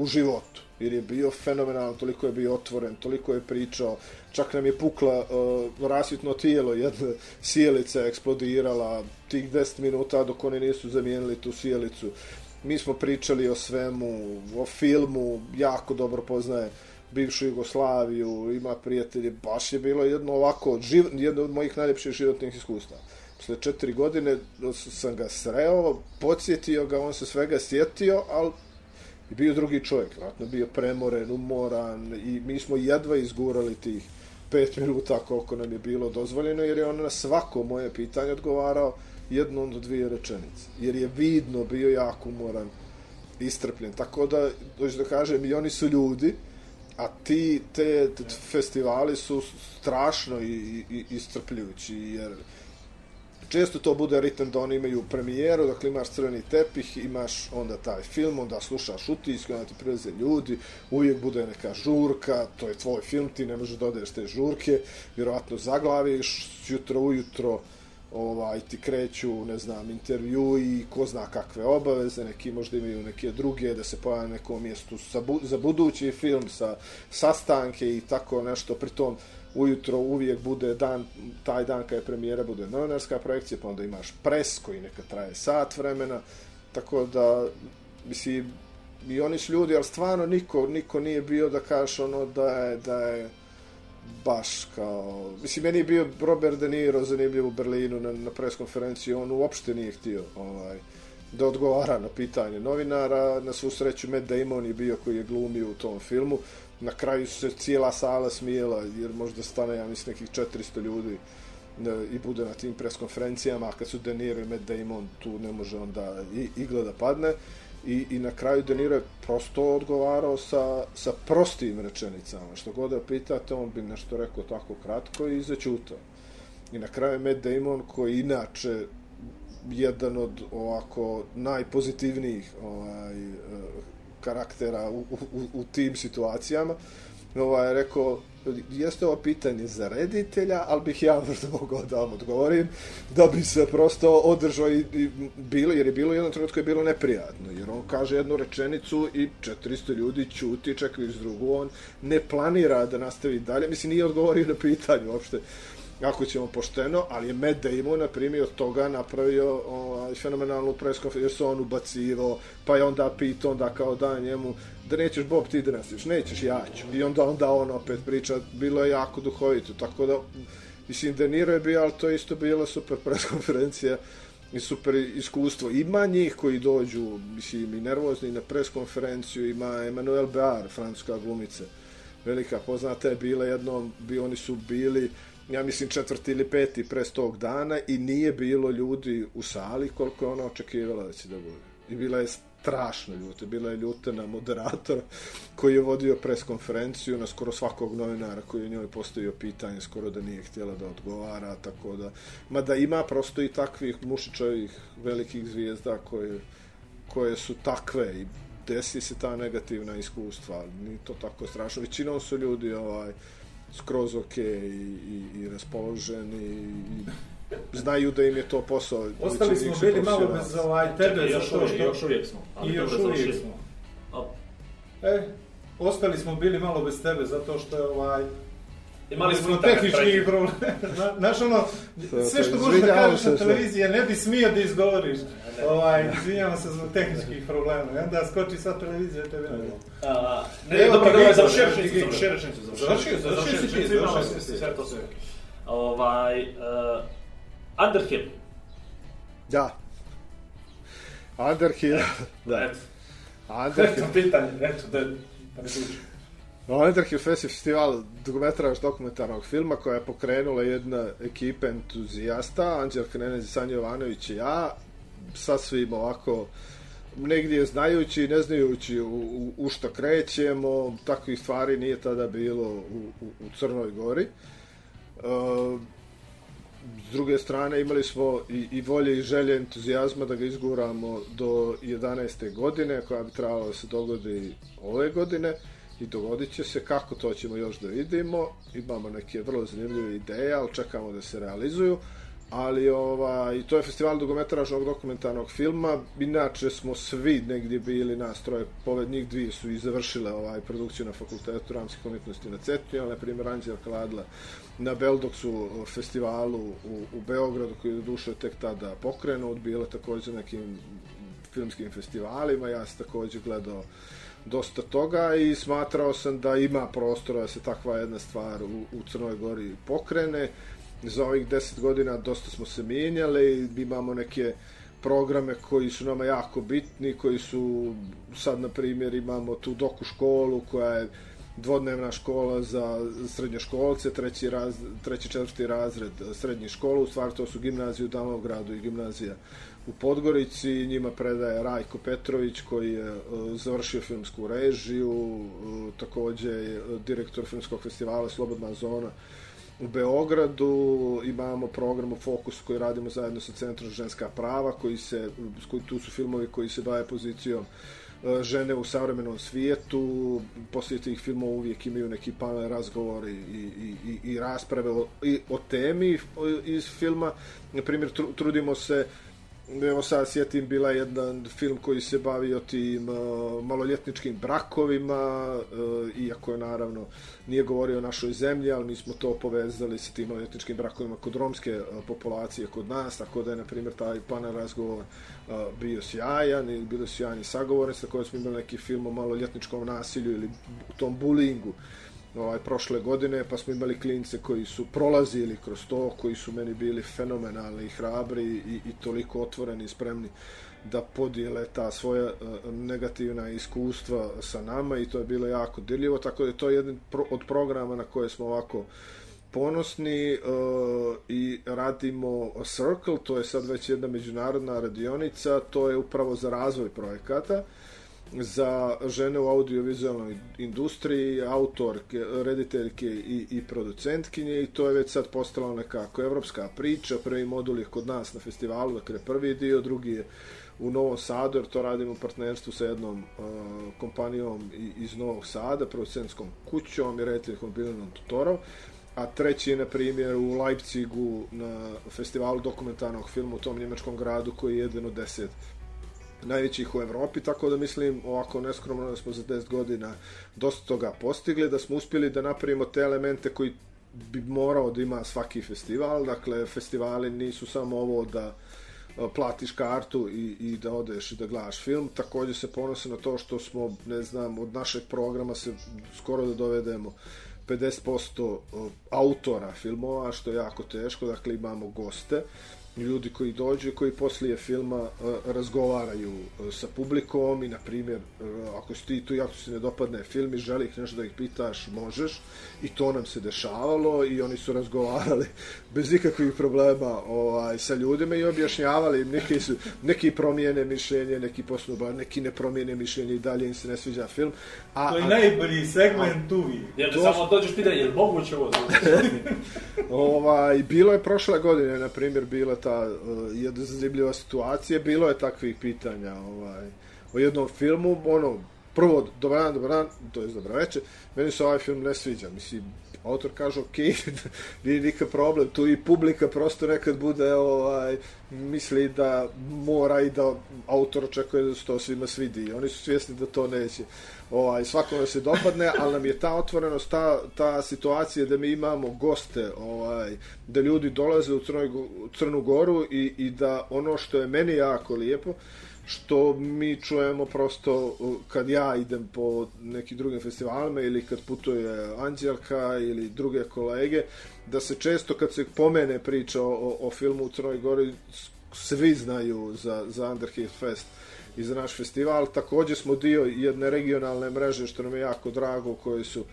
u životu. Jer je bio fenomenalan, toliko je bio otvoren, toliko je pričao. Čak nam je pukla e, uh, rasvitno tijelo, jedna sjelica je eksplodirala tih 10 minuta dok oni nisu zamijenili tu sjelicu. Mi smo pričali o svemu, o filmu, jako dobro poznaje bivšu Jugoslaviju, ima prijatelje, baš je bilo jedno ovako, živ, jedno od mojih najljepših životnih iskustva. Posle četiri godine sam ga sreo, podsjetio ga, on se svega sjetio, ali i bio drugi čovjek, vratno bio premoren, umoran i mi smo jedva izgurali tih pet minuta koliko nam je bilo dozvoljeno, jer je on na svako moje pitanje odgovarao jednom do dvije rečenice. Jer je vidno bio jako umoran, istrpljen. Tako da, dođu da kažem, i oni su ljudi, a ti, te, te festivali su strašno i, i, istrpljujući, jer često to bude ritam da oni imaju premijeru, dakle imaš crveni tepih, imaš onda taj film, onda slušaš utiske, onda ti prelaze ljudi, uvijek bude neka žurka, to je tvoj film, ti ne možeš dodaješ te žurke, vjerovatno zaglaviš, jutro ujutro, ovaj, ti kreću, ne znam, intervju i ko zna kakve obaveze, neki možda imaju neke druge, da se pojave na nekom mjestu za, bu, za budući film, sa sastanke i tako nešto, pritom ujutro uvijek bude dan, taj dan kada je premijera, bude novinarska projekcija, pa onda imaš pres koji neka traje sat vremena, tako da, mislim, i oni su ljudi, ali stvarno niko, niko nije bio da kažeš ono da je, da je baš kao... Mislim, meni je bio Robert De Niro zanimljiv u Berlinu na, na preskonferenciji, on uopšte nije htio ovaj, da odgovara na pitanje novinara. Na svu sreću, Matt Damon je bio koji je glumio u tom filmu. Na kraju se cijela sala smijela, jer možda stane, ja mislim, nekih 400 ljudi i bude na tim preskonferencijama, a kad su De Niro i Matt Damon, tu ne može onda i, igla da padne. I, i na kraju De Niro je prosto odgovarao sa, sa prostim rečenicama. Što god da pitate, on bi nešto rekao tako kratko i začutao. I na kraju je Matt Damon, koji inače jedan od ovako najpozitivnijih ovaj, eh, karaktera u, u, u tim situacijama, ovaj, rekao, jeste ovo pitanje za reditelja, ali bih ja možda mogao da vam odgovorim, da bi se prosto održao i, i bilo, jer je bilo jedno trenutku je bilo neprijatno, jer on kaže jednu rečenicu i 400 ljudi čuti, čekaju iz drugu, on ne planira da nastavi dalje, mislim, nije odgovorio na pitanje uopšte, ako ćemo pošteno, ali je Matt Damon, na primjer, od toga napravio ovaj, fenomenalnu preskonferenciju, jer se on ubacivo, pa je onda pitao, onda kao da njemu, da nećeš Bob ti da nastaviš, nećeš, ja ću. I onda, onda on opet priča, bilo je jako duhovito, tako da, mislim, De Niro je bio, ali to je isto bila super preskonferencija i super iskustvo. Ima njih koji dođu, mislim, i nervozni na preskonferenciju, ima Emmanuel Bear, francuska glumica, velika poznata je bila jednom, bi, oni su bili, ja mislim četvrti ili peti pre tog dana i nije bilo ljudi u sali koliko je ona očekivala da će da bude. I bila je strašno ljuta. Bila je ljuta na moderatora koji je vodio preskonferenciju na skoro svakog novinara koji je njoj postavio pitanje, skoro da nije htjela da odgovara, tako da... Mada ima prosto i takvih mušičevih velikih zvijezda koje, koje su takve i desi se ta negativna iskustva, ali nije to tako strašno. Većinom su ljudi ovaj, skroz ok i, i, i raspoloženi i znaju da im je to posao. Ostali smo bili malo bez ovaj tebe za to što... Još uvijek smo. I još uvijek smo. E, ostali smo bili malo bez tebe zato što je ovaj... Imali smo tehnički problem. Znaš ono, sve što možeš da kažeš na televiziji, ne bi smio da izgovoriš. Ovaj, izvinjavam se zbog tehničkih problema. I onda skoči sa televizije tebe ne bilo. Ne, dobro, dobro, završi rečnicu, završi rečnicu. Završi, završi, završi, završi, sve to sve. Ovaj, Underhill. Da. Underhill. da. Eto. Underhill. Eto pitanje, eto, da, da Ono, ne Underhill Festival dugometraž dokumentarnog filma koja je pokrenula jedna ekipa entuzijasta, Anđel Krenez i Sanja Jovanović i ja, sasvim ovako negdje znajući i ne znajući u, u, u što krećemo, takvih stvari nije tada bilo u, u, u Crnoj Gori. Uh, s druge strane imali smo i, i volje i želje entuzijazma da ga izguramo do 11. godine koja bi trebala da se dogodi ove godine i dogodit će se kako to ćemo još da vidimo. Imamo neke vrlo zanimljive ideje ali čekamo da se realizuju. Ali ovaj, i to je festival dugometražnog dokumentarnog filma. Inače smo svi negdje bili nas troje. Poved njih dvije su i završile ovaj, produkciju na fakultetu ramskih umjetnosti na Cetinju, na primjer Anđelka Ladla na Beldoksu festivalu u, u Beogradu koji je duše tek tada pokrenut, bila također nekim filmskim festivalima, ja sam također gledao dosta toga i smatrao sam da ima prostora da se takva jedna stvar u, u Crnoj Gori pokrene. Za ovih deset godina dosta smo se mijenjali, imamo neke programe koji su nama jako bitni, koji su sad na primjer imamo tu doku školu koja je dvodnevna škola za srednjoškolce, treći, raz, treći četvrti razred srednje škole, u stvari to su gimnazije u Damovgradu i gimnazija u Podgorici, njima predaje Rajko Petrović koji je e, završio filmsku režiju, e, također takođe je e, direktor filmskog festivala Slobodna zona u Beogradu, imamo program u Fokus koji radimo zajedno sa Centrom ženska prava, koji se, koji, tu su filmovi koji se bave pozicijom žene u savremenom svijetu, poslije tih filmova uvijek imaju neki panel razgovori i, i, i, i rasprave o, i, o temi iz filma. Na primjer, trudimo se Evo sad sjetim, bila je jedan film koji se bavio tim uh, maloljetničkim brakovima, uh, iako je naravno nije govorio o našoj zemlji, ali mi smo to povezali sa tim maloljetničkim brakovima kod romske uh, populacije kod nas, tako da je, na primjer, taj panel razgovor uh, bio sjajan ili bilo sjajni sagovornici, tako da smo imali neki film o maloljetničkom nasilju ili tom bulingu. Uh, ovaj, prošle godine, pa smo imali klince koji su prolazili kroz to, koji su meni bili fenomenalni i hrabri i, i toliko otvoreni i spremni da podijele ta svoja uh, negativna iskustva sa nama i to je bilo jako dirljivo, tako da je to jedan pro, od programa na koje smo ovako ponosni uh, i radimo Circle, to je sad već jedna međunarodna radionica, to je upravo za razvoj projekata. Uh, za žene u audiovizualnoj industriji, autorke, rediteljke i, i producentkinje i to je već sad postalo nekako evropska priča. Prvi modul je kod nas na festivalu, dakle prvi dio, drugi je u Novom Sadu, jer to radimo u partnerstvu sa jednom uh, kompanijom iz Novog Sada, producentskom kućom i rediteljkom Bilinom Tutorov. A treći je, na primjer, u Leipzigu na festivalu dokumentarnog filma u tom njemačkom gradu koji je jedan od deset najvećih u Evropi, tako da mislim ovako neskromno da smo za 10 godina dosta toga postigli, da smo uspjeli da napravimo te elemente koji bi morao da ima svaki festival, dakle festivali nisu samo ovo da e, platiš kartu i, i da odeš i da gledaš film, također se ponose na to što smo, ne znam, od našeg programa se skoro da dovedemo 50% e, autora filmova, što je jako teško, dakle imamo goste, uh, ljudi koji dođu koji poslije filma uh, razgovaraju uh, sa publikom i na primjer uh, ako si ti tu i ako se ne dopadne film i želiš nešto da ih pitaš možeš. I to nam se dešavalo i oni su razgovarali bez ikakvih problema ovaj sa ljudima i objašnjavali im neki su neki promijene mišljenje neki poslu neki ne promijene mišljenje i dalje im se ne sviđa film. A to je a, najbolji segment tu vi ja to... samo dođeš pitanje je moguće ovo ovaj bilo je prošle godine na primjer bila ta uh, jedna zanimljiva situacija, bilo je takvih pitanja ovaj, o jednom filmu, ono, prvo, dobar dan, dobar dan, to je dobro večer, meni se ovaj film ne sviđa, mislim, autor kaže, ok, nije nikak problem, tu i publika prosto nekad bude, ovaj, misli da mora i da autor očekuje da se to svima svidi, oni su svjesni da to neće. Ovaj, svakome se dopadne, ali nam je ta otvorenost, ta, ta situacija da mi imamo goste, ovaj, da ljudi dolaze u, Crnoj, u Crnu Goru i, i da ono što je meni jako lijepo, što mi čujemo prosto kad ja idem po nekim drugim festivalima ili kad putuje Anđelka ili druge kolege, da se često kad se pomene priča o, o filmu u Crnoj Gori, svi znaju za, za Underhill Fest i za naš festival. Također smo dio jedne regionalne mreže, što nam je jako drago, koji su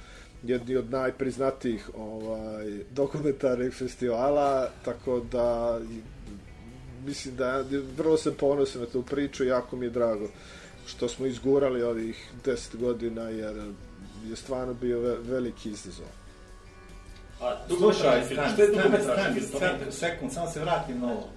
jedni od najpriznatijih ovaj, dokumentarnih festivala, tako da mislim da vrlo sam ponosan na tu priču jako mi je drago što smo izgurali ovih 10 godina jer je stvarno bio ve veliki izazov. A, Slušaj, stan, stan, stan, stan, sekund, samo se vratim na ovo.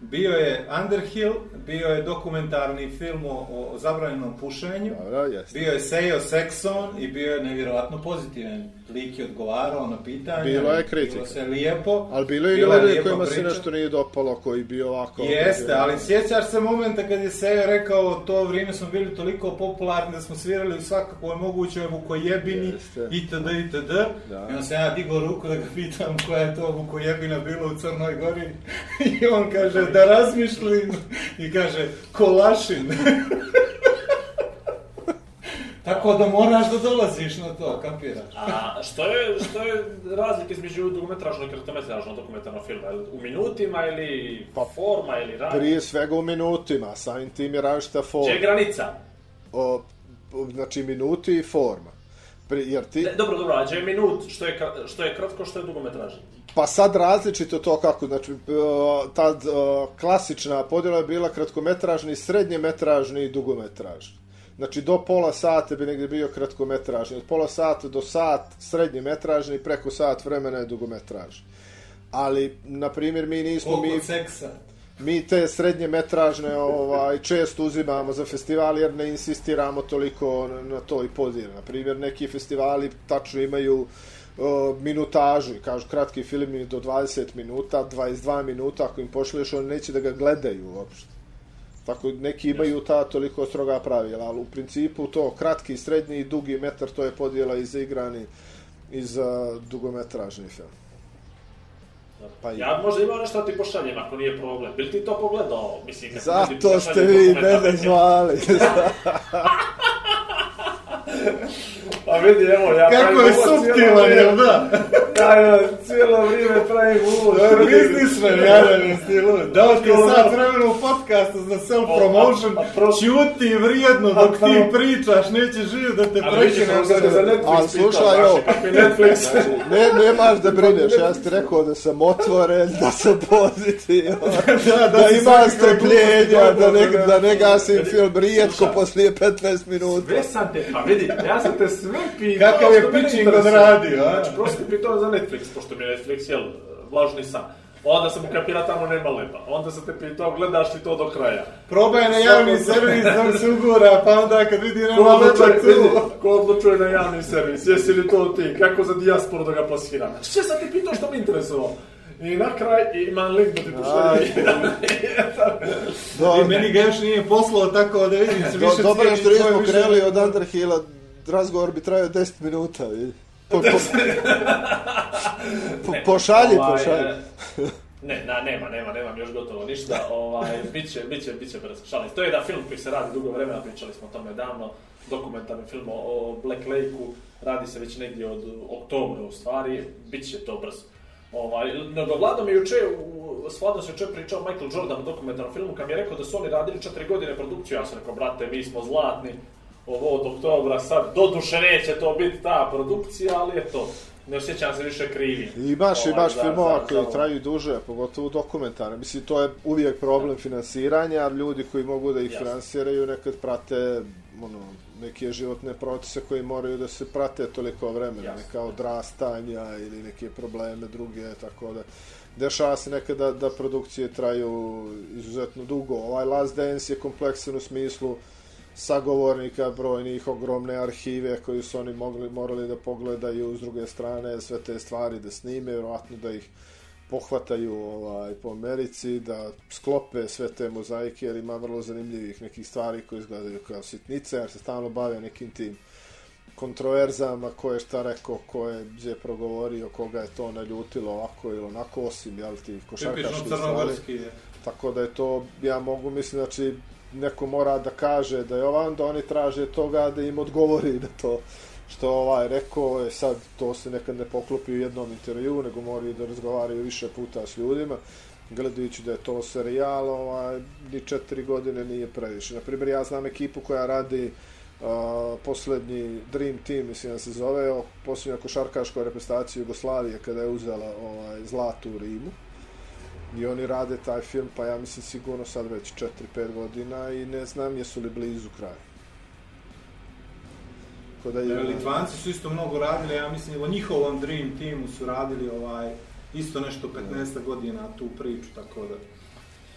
Bio je Underhill, bio je dokumentarni film o, o zabranjenom pušenju, Dobro, bio je Sejo Sexon i bio je nevjerojatno pozitivan lik je odgovarao na pitanje. Bilo je kritika. Bilo se lijepo. Ali bilo je ljudi kojima se nešto nije dopalo, koji bio ovako... Jeste, bio... ali sjećaš se momenta kad je Sejo rekao to vrijeme smo bili toliko popularni da smo svirali u svakakvoj mogućoj vukojebini itd. itd. Da. I on se ja digao ruku da ga pitam koja je to vukojebina bilo u Crnoj Gori. I on kaže da razmišljim. I kaže kolašin. Tako da moraš da dolaziš na to, kapiraš. A što je, što je razlika između dokumentražnog i kratometražnog dokumentarnog filma? U minutima ili pa, forma ili rad? Prije svega u minutima, samim tim je različita forma. Če je granica? O, znači minuti i forma. Pri, jer ti, Ne, dobro, dobro, a je minut što je, što je kratko, što je dugometražno? Pa sad različito to kako, znači, e, tad e, klasična podjela je bila kratkometražni, srednjemetražni i dugometražni. Znači, do pola sata bi negdje bio kratkometražni, od pola sata do sat srednjemetražni, preko sat vremena je dugometražni. Ali, na primjer, mi nismo, Koliko mi, seksa. mi te srednje metražne ovaj, često uzimamo za festival jer ne insistiramo toliko na, na toj podijeli. Na primjer, neki festivali tačno imaju minutažu i kažu kratki film je do 20 minuta, 22 minuta, ako im pošliješ, oni neće da ga gledaju uopšte. Tako neki imaju ta toliko stroga pravila, ali u principu to kratki, srednji i dugi metar, to je podjela izigrani iz uh, dugometražni film. Pa i- Ja možda imam nešto da ti pošaljem ako nije problem. Bil ti to pogledao? Mislim, Zato ste vi mene zvali. Pa vidi, evo, ja Kako je uvod vrijeme. jel da? Ja, ja, cijelo vrijeme pravim uvod. Je biznismen, jadan je stilu. Dao ti je sad vremena u podcastu za self-promotion, A- a pro- čuti vrijedno A dok ti pričaš, neće živjeti da te prekine. Ali pitao, slušaj, je Netflix. Ne, nemaš da brineš, ja ti rekao da sam otvoren, da sam pozitivan, Da, da, ima strpljenja, da ne, da gasim film rijetko poslije 15 minuta. Sve sam te, pa vidi, ja sam te sve pitao. Kakav je pitching interesuje. odradio, a? Znači, prosto te pitao za Netflix, pošto mi je Netflix, jel, vlažni san. Onda sam ukapira tamo nema leba. Onda sam te pitao, gledaš li to do kraja? Probaj na javni servis da se ugura, pa onda kad vidi Ko nema leba odlučuje, vidi, tu. ko odlučuje na javni servis? Jesi li to ti? Kako za dijasporu da ga plasiram? Sve sam ti pitao što mi interesovalo. I na kraj imam link da ti pošaljem. I meni ga još nije poslao tako da vidim se više dobro je što nismo krenuli od Underhilla, razgovor bi trajao 10 minuta. vidi. Po, po, po, pošalji, Ovaj, pošalji. e, Ne, na, nema, nema, nemam još gotovo ništa. Ovaj, biće, biće, biće brzo. Šalim. se. To je jedan film koji se radi dugo vremena, pričali smo o tome davno. Dokumentarni film o- Black Lake-u, radi se već negdje od oktobra u stvari, bit će to brzo. Ovaj, nego Vlado mi juče, s Vladom se juče pričao Michael Jordan u dokumentarnom filmu, kad mi je rekao da su oni radili četiri godine produkciju, ja sam rekao, brate, mi smo zlatni, ovo od oktobra sad, doduše neće to biti ta produkcija, ali eto, ne osjećam se više krivi. Imaš, Ovaj, imaš za- filmova koji traju duže, pogotovo dokumentarne. Mislim, to je uvijek problem finansiranja, ljudi koji mogu da ih Jasno. finansiraju nekad prate ono, neke životne procese koji moraju da se prate toliko vremena, Jasno. neka odrastanja ili neke probleme druge, tako da dešava se nekada da produkcije traju izuzetno dugo. Ovaj Last Dance je kompleksan u smislu sagovornika, brojnih, ogromne arhive koje su oni mogli, morali da pogledaju s druge strane, sve te stvari da snime, vjerojatno da ih pohvataju ovaj, po Americi, da sklope sve te mozaike, jer ima vrlo zanimljivih nekih stvari koje izgledaju kao sitnice, jer se stalno bave nekim tim kontroverzama, ko je šta rekao, ko je gdje progovorio, koga je to naljutilo ovako ili onako, osim, jel ti, košarkaški stvari. Tako da je to, ja mogu mislim, znači, neko mora da kaže da je ovaj, onda oni traže toga da im odgovori da to što ovaj rekao je sad to se nekad ne poklopi u jednom intervju, nego moraju da razgovaraju više puta s ljudima gledajući da je to serijal, ovaj, ni četiri godine nije previše. na primjer ja znam ekipu koja radi uh, posljednji Dream Team, mislim da se zove, posljednja košarkaška reprezentacija Jugoslavije kada je uzela ovaj, zlatu u Rimu. I oni rade taj film, pa ja mislim sigurno sad već 4-5 godina i ne znam jesu li blizu kraja. Tako da je... Litvanci su isto mnogo radili, ja mislim o njihovom Dream Teamu su radili ovaj isto nešto 15 godina tu priču, tako da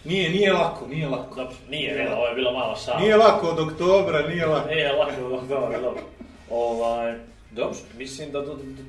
nije nije lako, nije lako. Dobro, nije, ne, ovo je bila mala šala. Nije lako od oktobra, nije lako. Nije lako, dobro, dobro, dobro. Ovaj, dobro, mislim da... Do, do, do,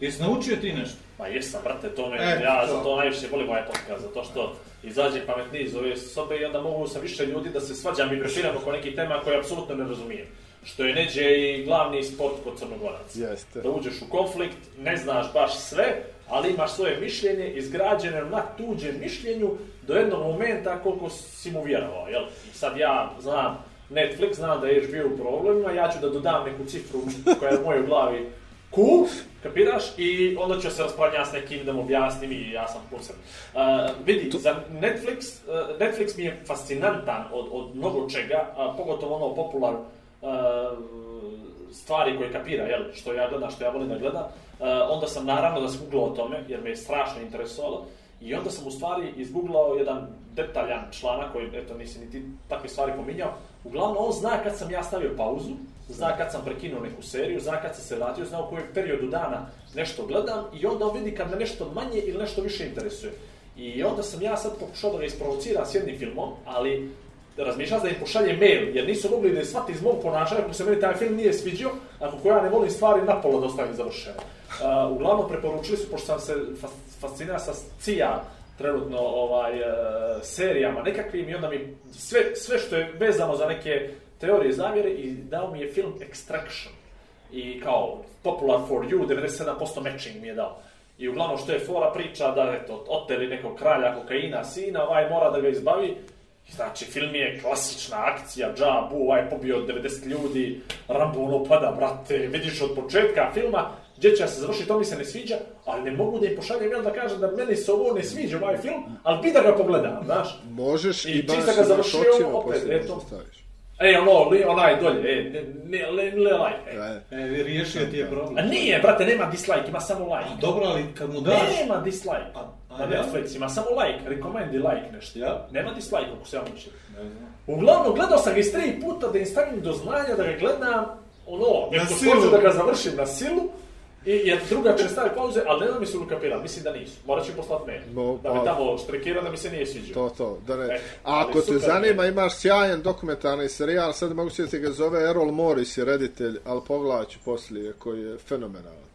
Jesi naučio ti nešto? Ma jesam, brate, to me, E, ja to. za to najviše volim ovaj podcast, zato što izađe pametniji iz ove sobe i onda mogu sa više ljudi da se svađam i prefiram oko nekih tema koje apsolutno ne razumijem. Što je neđe i glavni sport kod crnogoraca. Jeste. Da uđeš u konflikt, ne znaš baš sve, ali imaš svoje mišljenje izgrađeno na tuđem mišljenju do jednog momenta koliko si mu vjerovao, jel? Sad ja znam Netflix, znam da je HBO u problemima, ja ću da dodam neku cifru koja je u mojoj glavi cool, kapiraš, i onda ću se raspravljati s nekim da mu objasnim i ja sam kursan. Uh, vidi, za Netflix, uh, Netflix mi je fascinantan od, od mnogo čega, a pogotovo ono popular stvari koje kapira, jel, što ja gledam, što ja volim da gledam, uh, onda sam naravno da skuglao o tome, jer me je strašno interesovalo, i onda sam u stvari izgooglao jedan detaljan članak koji, eto, nisi niti takve stvari pominjao. Uglavnom, on zna kad sam ja stavio pauzu, zna kad sam prekinuo neku seriju, zna kad sam se vratio, zna u kojem periodu dana nešto gledam i onda on vidi kad me nešto manje ili nešto više interesuje. I onda sam ja sad pokušao da ga isprovocira s jednim filmom, ali razmišljam da im pošalje mail, jer nisu mogli da shvati iz mog ponašanja ako se meni taj film nije sviđao, ako koja ne volim stvari napola da ostavim završeno. Uh, uglavnom preporučili su, pošto sam se fascinira sa CIA trenutno ovaj, uh, serijama nekakvim i onda mi sve, sve što je vezano za neke teorije zavjere i dao mi je film Extraction. I kao Popular for You, 97% matching mi je dao. I uglavnom što je fora priča da eto, oteli nekog kralja kokaina sina, ovaj mora da ga izbavi. Znači, film je klasična akcija, džabu, ovaj pobio 90 ljudi, Rambo ono pada, brate, vidiš od početka filma, gdje će se završiti, to mi se ne sviđa, ali ne mogu da im pošaljem mail da kažem da meni se ovo ne sviđa ovaj film, ali bi da ga pogledam, znaš. Možeš i, I baš ga završio, očima opet, eto. staviš. E, ono, li, onaj dolje, e, ne, ne, le, le, like, e. E, riješio ti je A problem. nije, brate, nema dislike, ima samo like. Dobro, ali kad mu daš... Nema dislike. A- a Na? Netflix ima samo like, recommend i like nešto. Ja? Nema dislike, ako se ja mislim. Ne znam. Uglavnom, gledao sam ga iz tri puta da im stavim do znanja da ga gledam, ono, silu. hoće da ga završim na silu, i jer druga će staviti pauze, ali ne znam mi su ukapirali, mislim da nisu. Morat ću poslati mail. No, da me pa- tamo štrekira da mi se nije sviđao. To, to, da ne. E, A ako te zanima, je. imaš sjajan dokumentarni serijal, sad ne mogu se ga zove Errol Morris je reditelj, ali pogledat ću poslije, koji je fenomenalan.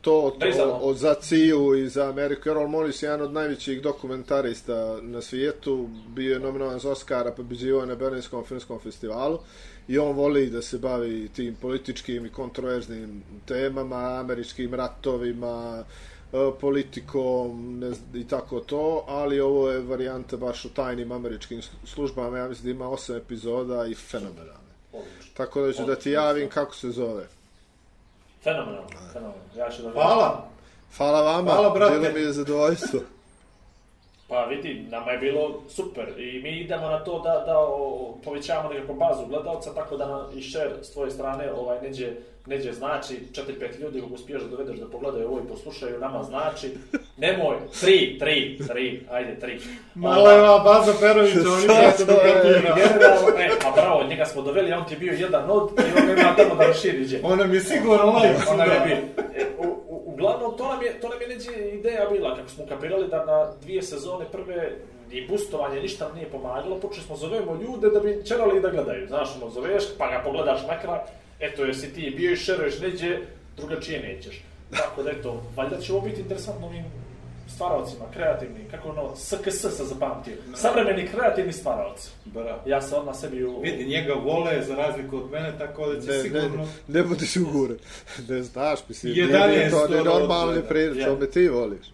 To, to od za CIA i za Ameriku. Errol Morris je jedan od najvećih dokumentarista na svijetu, bio je nominovan za Oscara, pobeđivao je na Berlinskom filmskom festivalu i on voli da se bavi tim političkim i kontroverznim temama, američkim ratovima, e, politikom ne znam, i tako to, ali ovo je varijanta baš o tajnim američkim službama, ja mislim da ima osam epizoda i fenomenalne. Tako da ću da ti javim kako se zove. Fenomenalno, fenomenalno. Ja ću da Hvala. Hvala vama, Hvala, brate. bilo mi je zadovoljstvo. Pa vidi, nama je bilo super i mi idemo na to da, da o, povećavamo nekako bazu gledalca, tako da nam i share s tvoje strane ovaj, neđe, neđe znači 4-5 ljudi kako uspiješ da dovedeš da pogledaju ovo i poslušaju, nama znači nemoj, 3, 3, 3, ajde 3. Mala je ova Baza Perović, on nije se To je- dokapira. Generalno, e, pa bravo, njega smo doveli, on ti je bio jedan od i on nema tamo da raširi gdje. Ona mi je sigurno like. Ona je bio. Uglavnom, to nam je, to nam je neđe ideja bila, kako smo kapirali da na dvije sezone prve ni bustovanje ništa nam nije pomagalo, počeli smo zovemo ljude da bi čerali da gledaju. Znaš, ono, zoveš, pa ga pogledaš na kraj, eto, jesi ti bio i šeruješ neđe, drugačije nećeš. Tako da, eto, valjda će ovo biti interesantno ovim stvaravcima, kreativnim, kako ono, SKS se zapamtio. Savremeni kreativni stvaralci. Bravo. Ja se odmah sebi u... Vidi, njega vole za razliku od mene, tako da će Ne, ne, sigurno... ne budiš ugure. Ne znaš, mislim, nije, 11 nije to to normalni dođe, prič, ja. to me ti voliš.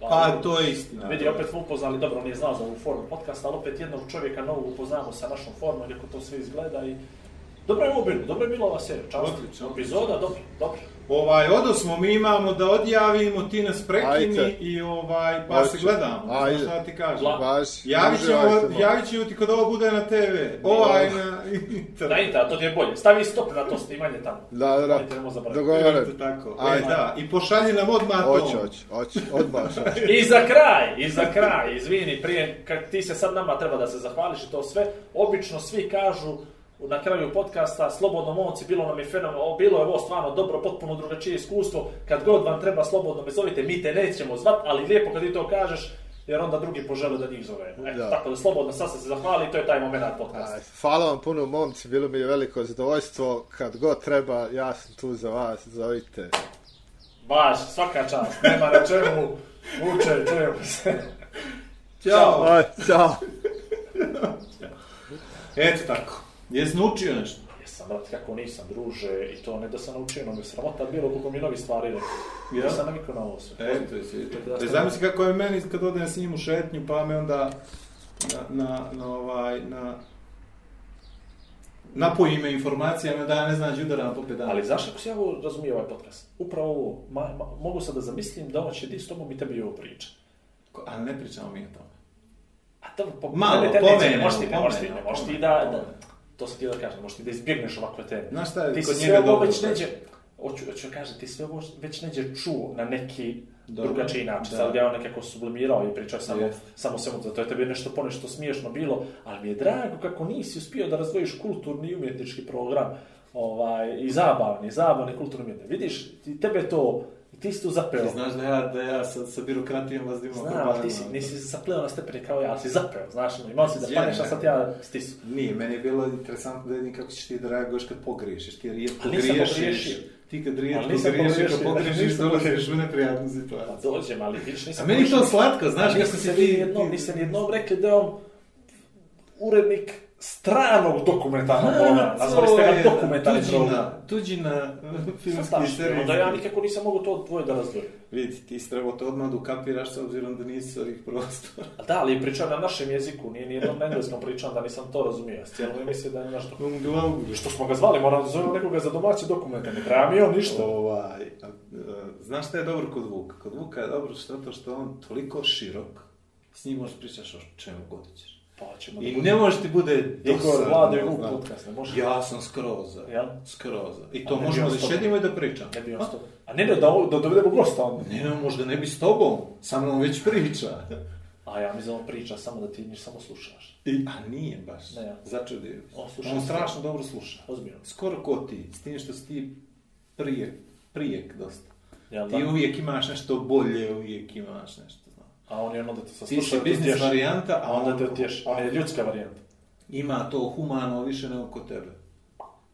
Pa, to je istina. Vidi, opet smo upoznali, dobro, nije znao za ovu formu podcasta, ali opet jednog čovjeka novog upoznamo sa našom formom, kako to sve izgleda i... Dobro je ovo bilo, dobro je bilo ova serija, čast. Odlično, Epizoda, dobro, dobro. Ovaj, odosmo, mi imamo da odjavimo, ti nas prekini Ajde. i ovaj, pa se gledamo. Ajde. Šta ti kažem? Baš, Javit ćemo, malo. javit ćemo ti kod ovo bude na TV. Ovaj na internet. Da, Inta, to ti je bolje. Stavi stop na to snimanje tamo. Da, da, Ajde, dogovoren. Eto tako. Ajde. E, da, i pošalji nam odmah to. Hoće, hoće, hoće, odmah. I za kraj, i za kraj, izvini, prije, kad ti se sad nama treba da se zahvališ i to sve, obično svi kažu na kraju podcasta, slobodno momci, bilo nam je fenomenalno, bilo je ovo stvarno dobro, potpuno drugačije iskustvo, kad god vam treba slobodno me zovite, mi te nećemo zvat, ali lijepo kad ti to kažeš, jer onda drugi požele da njih zove. Eto, Da. tako da slobodno sad se zahvali to je taj moment podcasta. Aj, Hvala vam puno, momci, bilo mi je veliko zadovoljstvo. Kad god treba, ja sam tu za vas, zovite. Baš, svaka čast, nema na čemu, uče, čujemo se. Ćao. Aj, čao. Eto tako. Jesi naučio nešto? Jesam, brat, kako nisam, druže, i to ne da sam naučio, no mi je sramota bilo koliko mi novi stvari rekao. Ja? Ja sam navikao na ovo sve. Eto, jesi. Da, E, zamisli kako je meni kad odem s njim u šetnju, pa me onda na, na, na ovaj, na napoji me informacijama da ja ne znam đudaram po pedala. Ali znaš kako se ja ovo razumije ovaj podcast? Upravo ovo, ma, ma, mogu sad da zamislim da on će ti s tobom i tebi ovo priča. Ko- Ali ne pričamo mi o tome. A to, po, Malo, ne, ne, ne, ne, pomenemo, ne možeš ti, ne možeš ti, ne pomenemo, možeš ti pomenemo, da, da, pomenemo. To sam ti da kažem, možeš ti da izbjegneš ovakve teme. Znaš šta je ti kod si njega sve ovo dobro, već neđe, hoću, hoću kažem, ti sve ovo već neđe čuo na neki Dobro. drugačiji način. Da. Sad ga je on nekako sublimirao i pričao samo, Jest. samo svemu, zato je tebi nešto ponešto smiješno bilo, ali mi je drago kako nisi uspio da razvojiš kulturni i umjetnički program ovaj, i zabavni, zabavni kulturni umjetnički. Vidiš, tebe to, ti si tu zapeo. Ti znaš da ja, da ja sa, sa birokratijom vas dimam Znam, ali ti si, nisi zapleo na stepeni kao ja, ali si zapeo, znaš, ono, imao si da Je, paneš, a sad ja stisu. Nije, meni je bilo interesantno da vidim kako ćeš ti da reaguješ kad pogriješiš. Ti rijetko Ali nisam griješiš. pogriješio. Ti kad Ali rijetko nisam griješiš, kad pogriješiš, nisam dolaziš u neprijatnu Pa situaciju. dođem, ali vidiš, nisam... A meni je to slatko, znaš, niste se ti... vi jednom, niste ni jednom rekli da je on urednik stranog dokumentarnog programa. Nazvali ste ga dokumentarni program. Tuđina, tuđina filmski Fantastično, serij. onda ja nikako nisam mogu to dvoje da razdvojim. Vidi, ti si trebao to odmah da ukapiraš s obzirom da nisi s ovih prostora. A da, ali pričam na našem jeziku, nije nijednom engleskom pričam da nisam to razumio. Cijelo emisije da je nešto... Što smo ga zvali, moram da zovemo nekoga za domaći dokumentarni, treba mi on ništa. Ovaj, a, znaš šta je dobro kod Vuka? Kod Vuka je dobro što to što on toliko širok, s njim možeš pričaš o čemu god hoćeš. Pa ćemo I ne može ti bude Igor, dosadno, Vlado i Vuk znaš. podcast, ne može? Ja sam skroz za. Jel? Skroz za. I to možemo on da s tobom? šedimo i da pričam. Ne bi on s tobom. A ne, da, da dovedemo gosta onda. Ne, možda ne bi s tobom, sa mnom već priča. A ja mislim da on priča samo da ti njih samo slušaš. I, a nije baš. Ne, ja. Začudio. On sluša On strašno dobro sluša. Ozbiljno. Skoro ko ti, s tim što si ti prije, prijek dosta. Jel Ti da? uvijek imaš nešto bolje, uvijek imaš nešto. A on je ono da te Ti si sasluša, biznis varijanta, a onda te utješi. On je ljudska varijanta. ima to humano više nego kod tebe.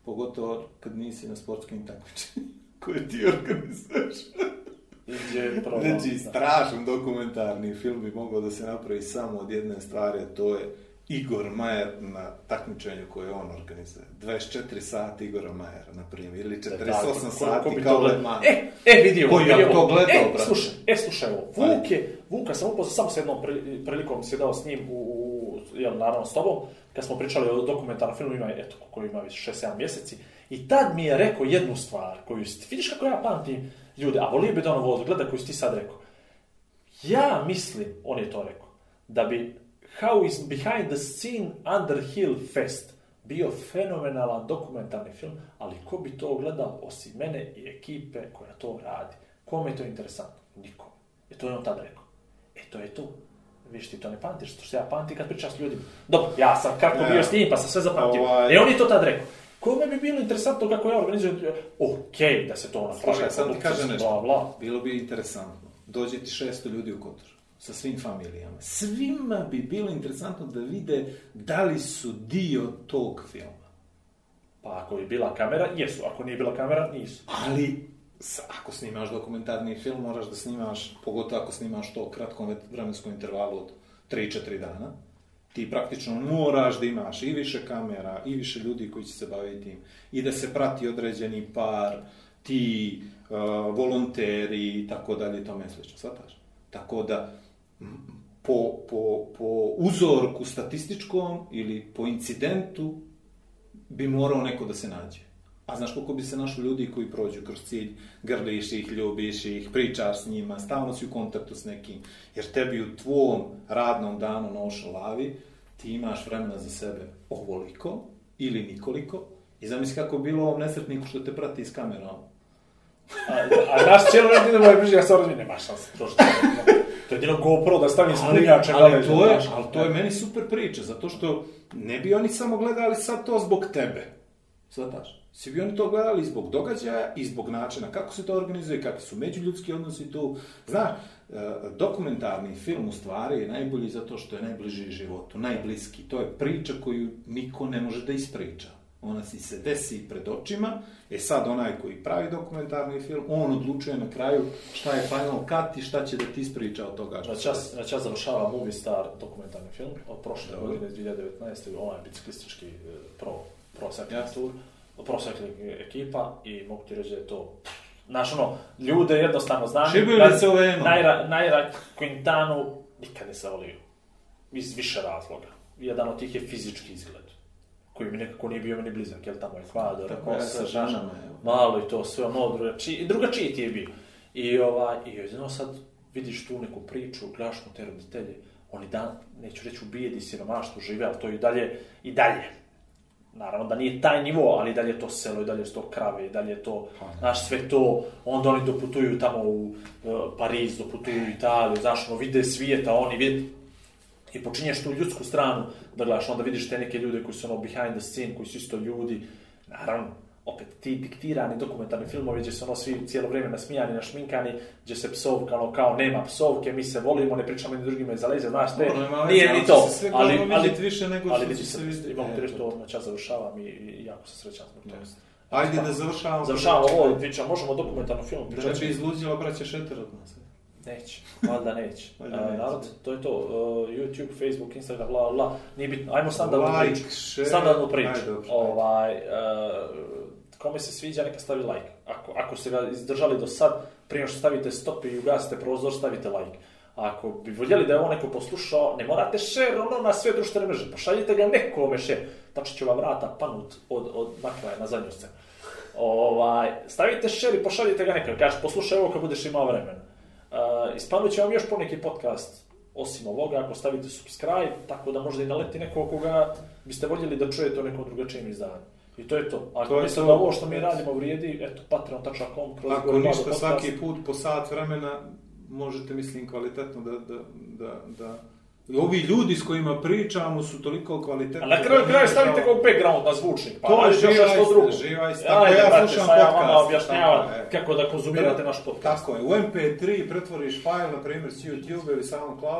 Pogotovo kad nisi na sportskim takmičenjima koje ti organizuješ. Znači, strašan dokumentarni film bi mogao da se napravi samo od jedne stvari, to je Igor Majer na takmičenju koje on organizuje. 24 sati Igora Majera, na primjer, ili 48 sati kao Ledman. E, e, vidi ovo. Ko ja vidi to gledao, e, brate? slušaj, e, slušaj ovo. Vuk je, Vuka sam upoznao, samo s jednom pri- prilikom sjedao s njim u, u jel, naravno s tobom, kad smo pričali o dokumentarnom filmu, ima, eto, koji ima već 6-7 mjeseci, i tad mi je rekao jednu stvar, koju, vidiš kako ja pamtim ljude, a volio bi da ono vodu, gleda koju si ti sad rekao. Ja mislim, on je to rekao, da bi How is Behind the Scene Underhill Fest bio fenomenalan dokumentarni film, ali ko bi to gledao osim mene i ekipe koja to radi? Kome je to interesantno? Nikom. E to je on tad rekao. E to je to. Viš ti to ne pamtiš, što ja pamtim kad pričam s ljudima. Dobro, ja sam kako bio s njim, pa sam sve zapamtio. Ovaj- E on je to tad rekao. Kome bi bilo interesantno kako ja organizujem? Okej, da se to napravi. Slušaj, sad ti kažem nešto. Bla, bla. Bilo bi interesantno. Dođe ti 600 ljudi u Kotor sa svim familijama. Svima bi bilo interesantno da vide da li su dio tog filma. Pa ako je bila kamera, jesu. Ako nije bila kamera, nisu. Ali, ako snimaš dokumentarni film, moraš da snimaš, pogotovo ako snimaš to kratkom vremenskom intervalu od 3-4 dana, ti praktično moraš da imaš i više kamera, i više ljudi koji će se baviti tim, i da se prati određeni par, ti, uh, volonteri i tako dalje i tome slično, shvataš? Tako da, po, po, po uzorku statističkom ili po incidentu bi morao neko da se nađe. A znaš koliko bi se našlo ljudi koji prođu kroz cilj, grliš ih, ljubiš ih, pričaš s njima, stalno si u kontaktu s nekim. Jer tebi u tvom radnom danu na ošalavi ti imaš vremena za sebe ovoliko ili nikoliko. I zamisli kako bi bilo ovom nesretniku što te prati s kamerom. A, a naš cijelo vrijeme idemo je bliže, ja se razvijem, nema šanse. To, što, to je jedino GoPro da stavim snimljače. ali, to je, ali to je meni super priča, zato što ne bi oni samo gledali sad to zbog tebe. Svataš? Svi bi oni to gledali zbog događaja i zbog načina kako se to organizuje, kakvi su međuljudski odnosi tu. Znaš, e, dokumentarni film u stvari je najbolji zato što je najbliži životu, najbliski. To je priča koju niko ne može da ispriča. Ona si se desi pred očima, e sad onaj koji pravi dokumentarni film, on odlučuje na kraju šta je final cut i šta će da ti ispriča od toga. što se ja, desi. znači ja završavam Movie Star dokumentarni film od prošle Dobro. godine, iz 2019. Ovaj biciklistički eh, pro, pro cycling tour, pro cycling ekipa i mogu ti reći da je to Znaš, ono, ljude jednostavno znam. Šibili se u venu. Najra, najra Quintanu nikad nisam volio. Iz više razloga. Jedan od tih je fizički izgled koji mi nekako nije bio meni blizak, jel tamo Ekvador, Tako je, sa Kosa, ženama, malo i to sve ono drugačije, drugačije ti je bio. I ovaj, i jedino sad vidiš tu neku priču, gledaš mu te roditelje, oni dan, neću reći u bijedi, siromaštvu žive, ali to i dalje, i dalje. Naravno da nije taj nivo, ali dalje je to selo i dalje su to krave, i dalje je to, znaš, sve to, onda oni doputuju tamo u uh, Pariz, doputuju u Italiju, znaš, ono, vide svijeta, oni vide, i počinješ tu ljudsku stranu da gledaš, onda vidiš te neke ljude koji su ono behind the scene, koji su isto ljudi, naravno, opet ti diktirani dokumentarni filmovi gdje su ono svi cijelo vrijeme nasmijani, našminkani, gdje se psovka, ono kao nema psovke, mi se volimo, ne pričamo ni drugima iza leđa, znaš te, nije ni ali to, se sve ali, ali, više nego ali vidi će se, se imamo ti E, reći to. znači ja završavam i, i jako se srećan zbog toga. Ajde da završavamo. Završavamo ovo, pričam, možemo dokumentarnu film, Da ne bi izluđila braća Šeter od nas. Neće, valjda neće. Valjda Uh, neće. narod, to je to. Uh, YouTube, Facebook, Instagram, bla, bla. Nije bitno. Ajmo standardnu Like, priču. share. Standardnu priču. Ajde, dobro, ovaj, uh, kome se sviđa, neka stavi like. Ako, ako ste ga izdržali do sad, prije što stavite stop i ugasite prozor, stavite like. Ako bi voljeli da je ovo neko poslušao, ne morate share ono na sve društvene mreže. Pošaljite ga nekome share. Tačno će vam vrata panut od, od nakraja na zadnju scenu. Ovaj, stavite share i pošaljite ga nekome. Kaže, poslušaj ovo kad budeš imao vremena. Uh, ispanut će vam još poneki podcast osim ovoga, ako stavite subscribe, tako da možda i naleti neko koga biste voljeli da čujete o nekom drugačijem izdanju. I to je to. Ako To to. da ovo što mi radimo vrijedi, eto, patreon.com kroz Ako ništa, podcast. svaki put po sat vremena možete, mislim, kvalitetno da, da, da, da... I ovi ljudi s kojima pričamo su toliko kvalitetni. A na kraju kraja nije stavite kao- background na zvučnik. Pa To je živa istina, drugo. živa istina. Ajde, Ako ja brate, slušam sad ja vama podcast, objašnjavam tako kako da konzumirate naš podcast. Tako je, u MP3 pretvoriš fajl, na primjer, s YouTube ili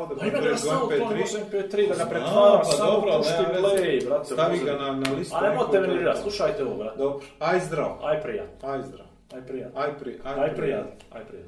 Pa ima da pretvoriš u samo to, MP3. može MP3 da ga pretvaraš, pa dobro, pušti play, brate. Stavi ga na, na listu. A nemojte me nervirati, drugog. slušajte ovo, brate. Dobro, aj zdrav, Aj prijat, aj zdrav, aj prijat. aj pri, aj, Aj prijat, aj prijat.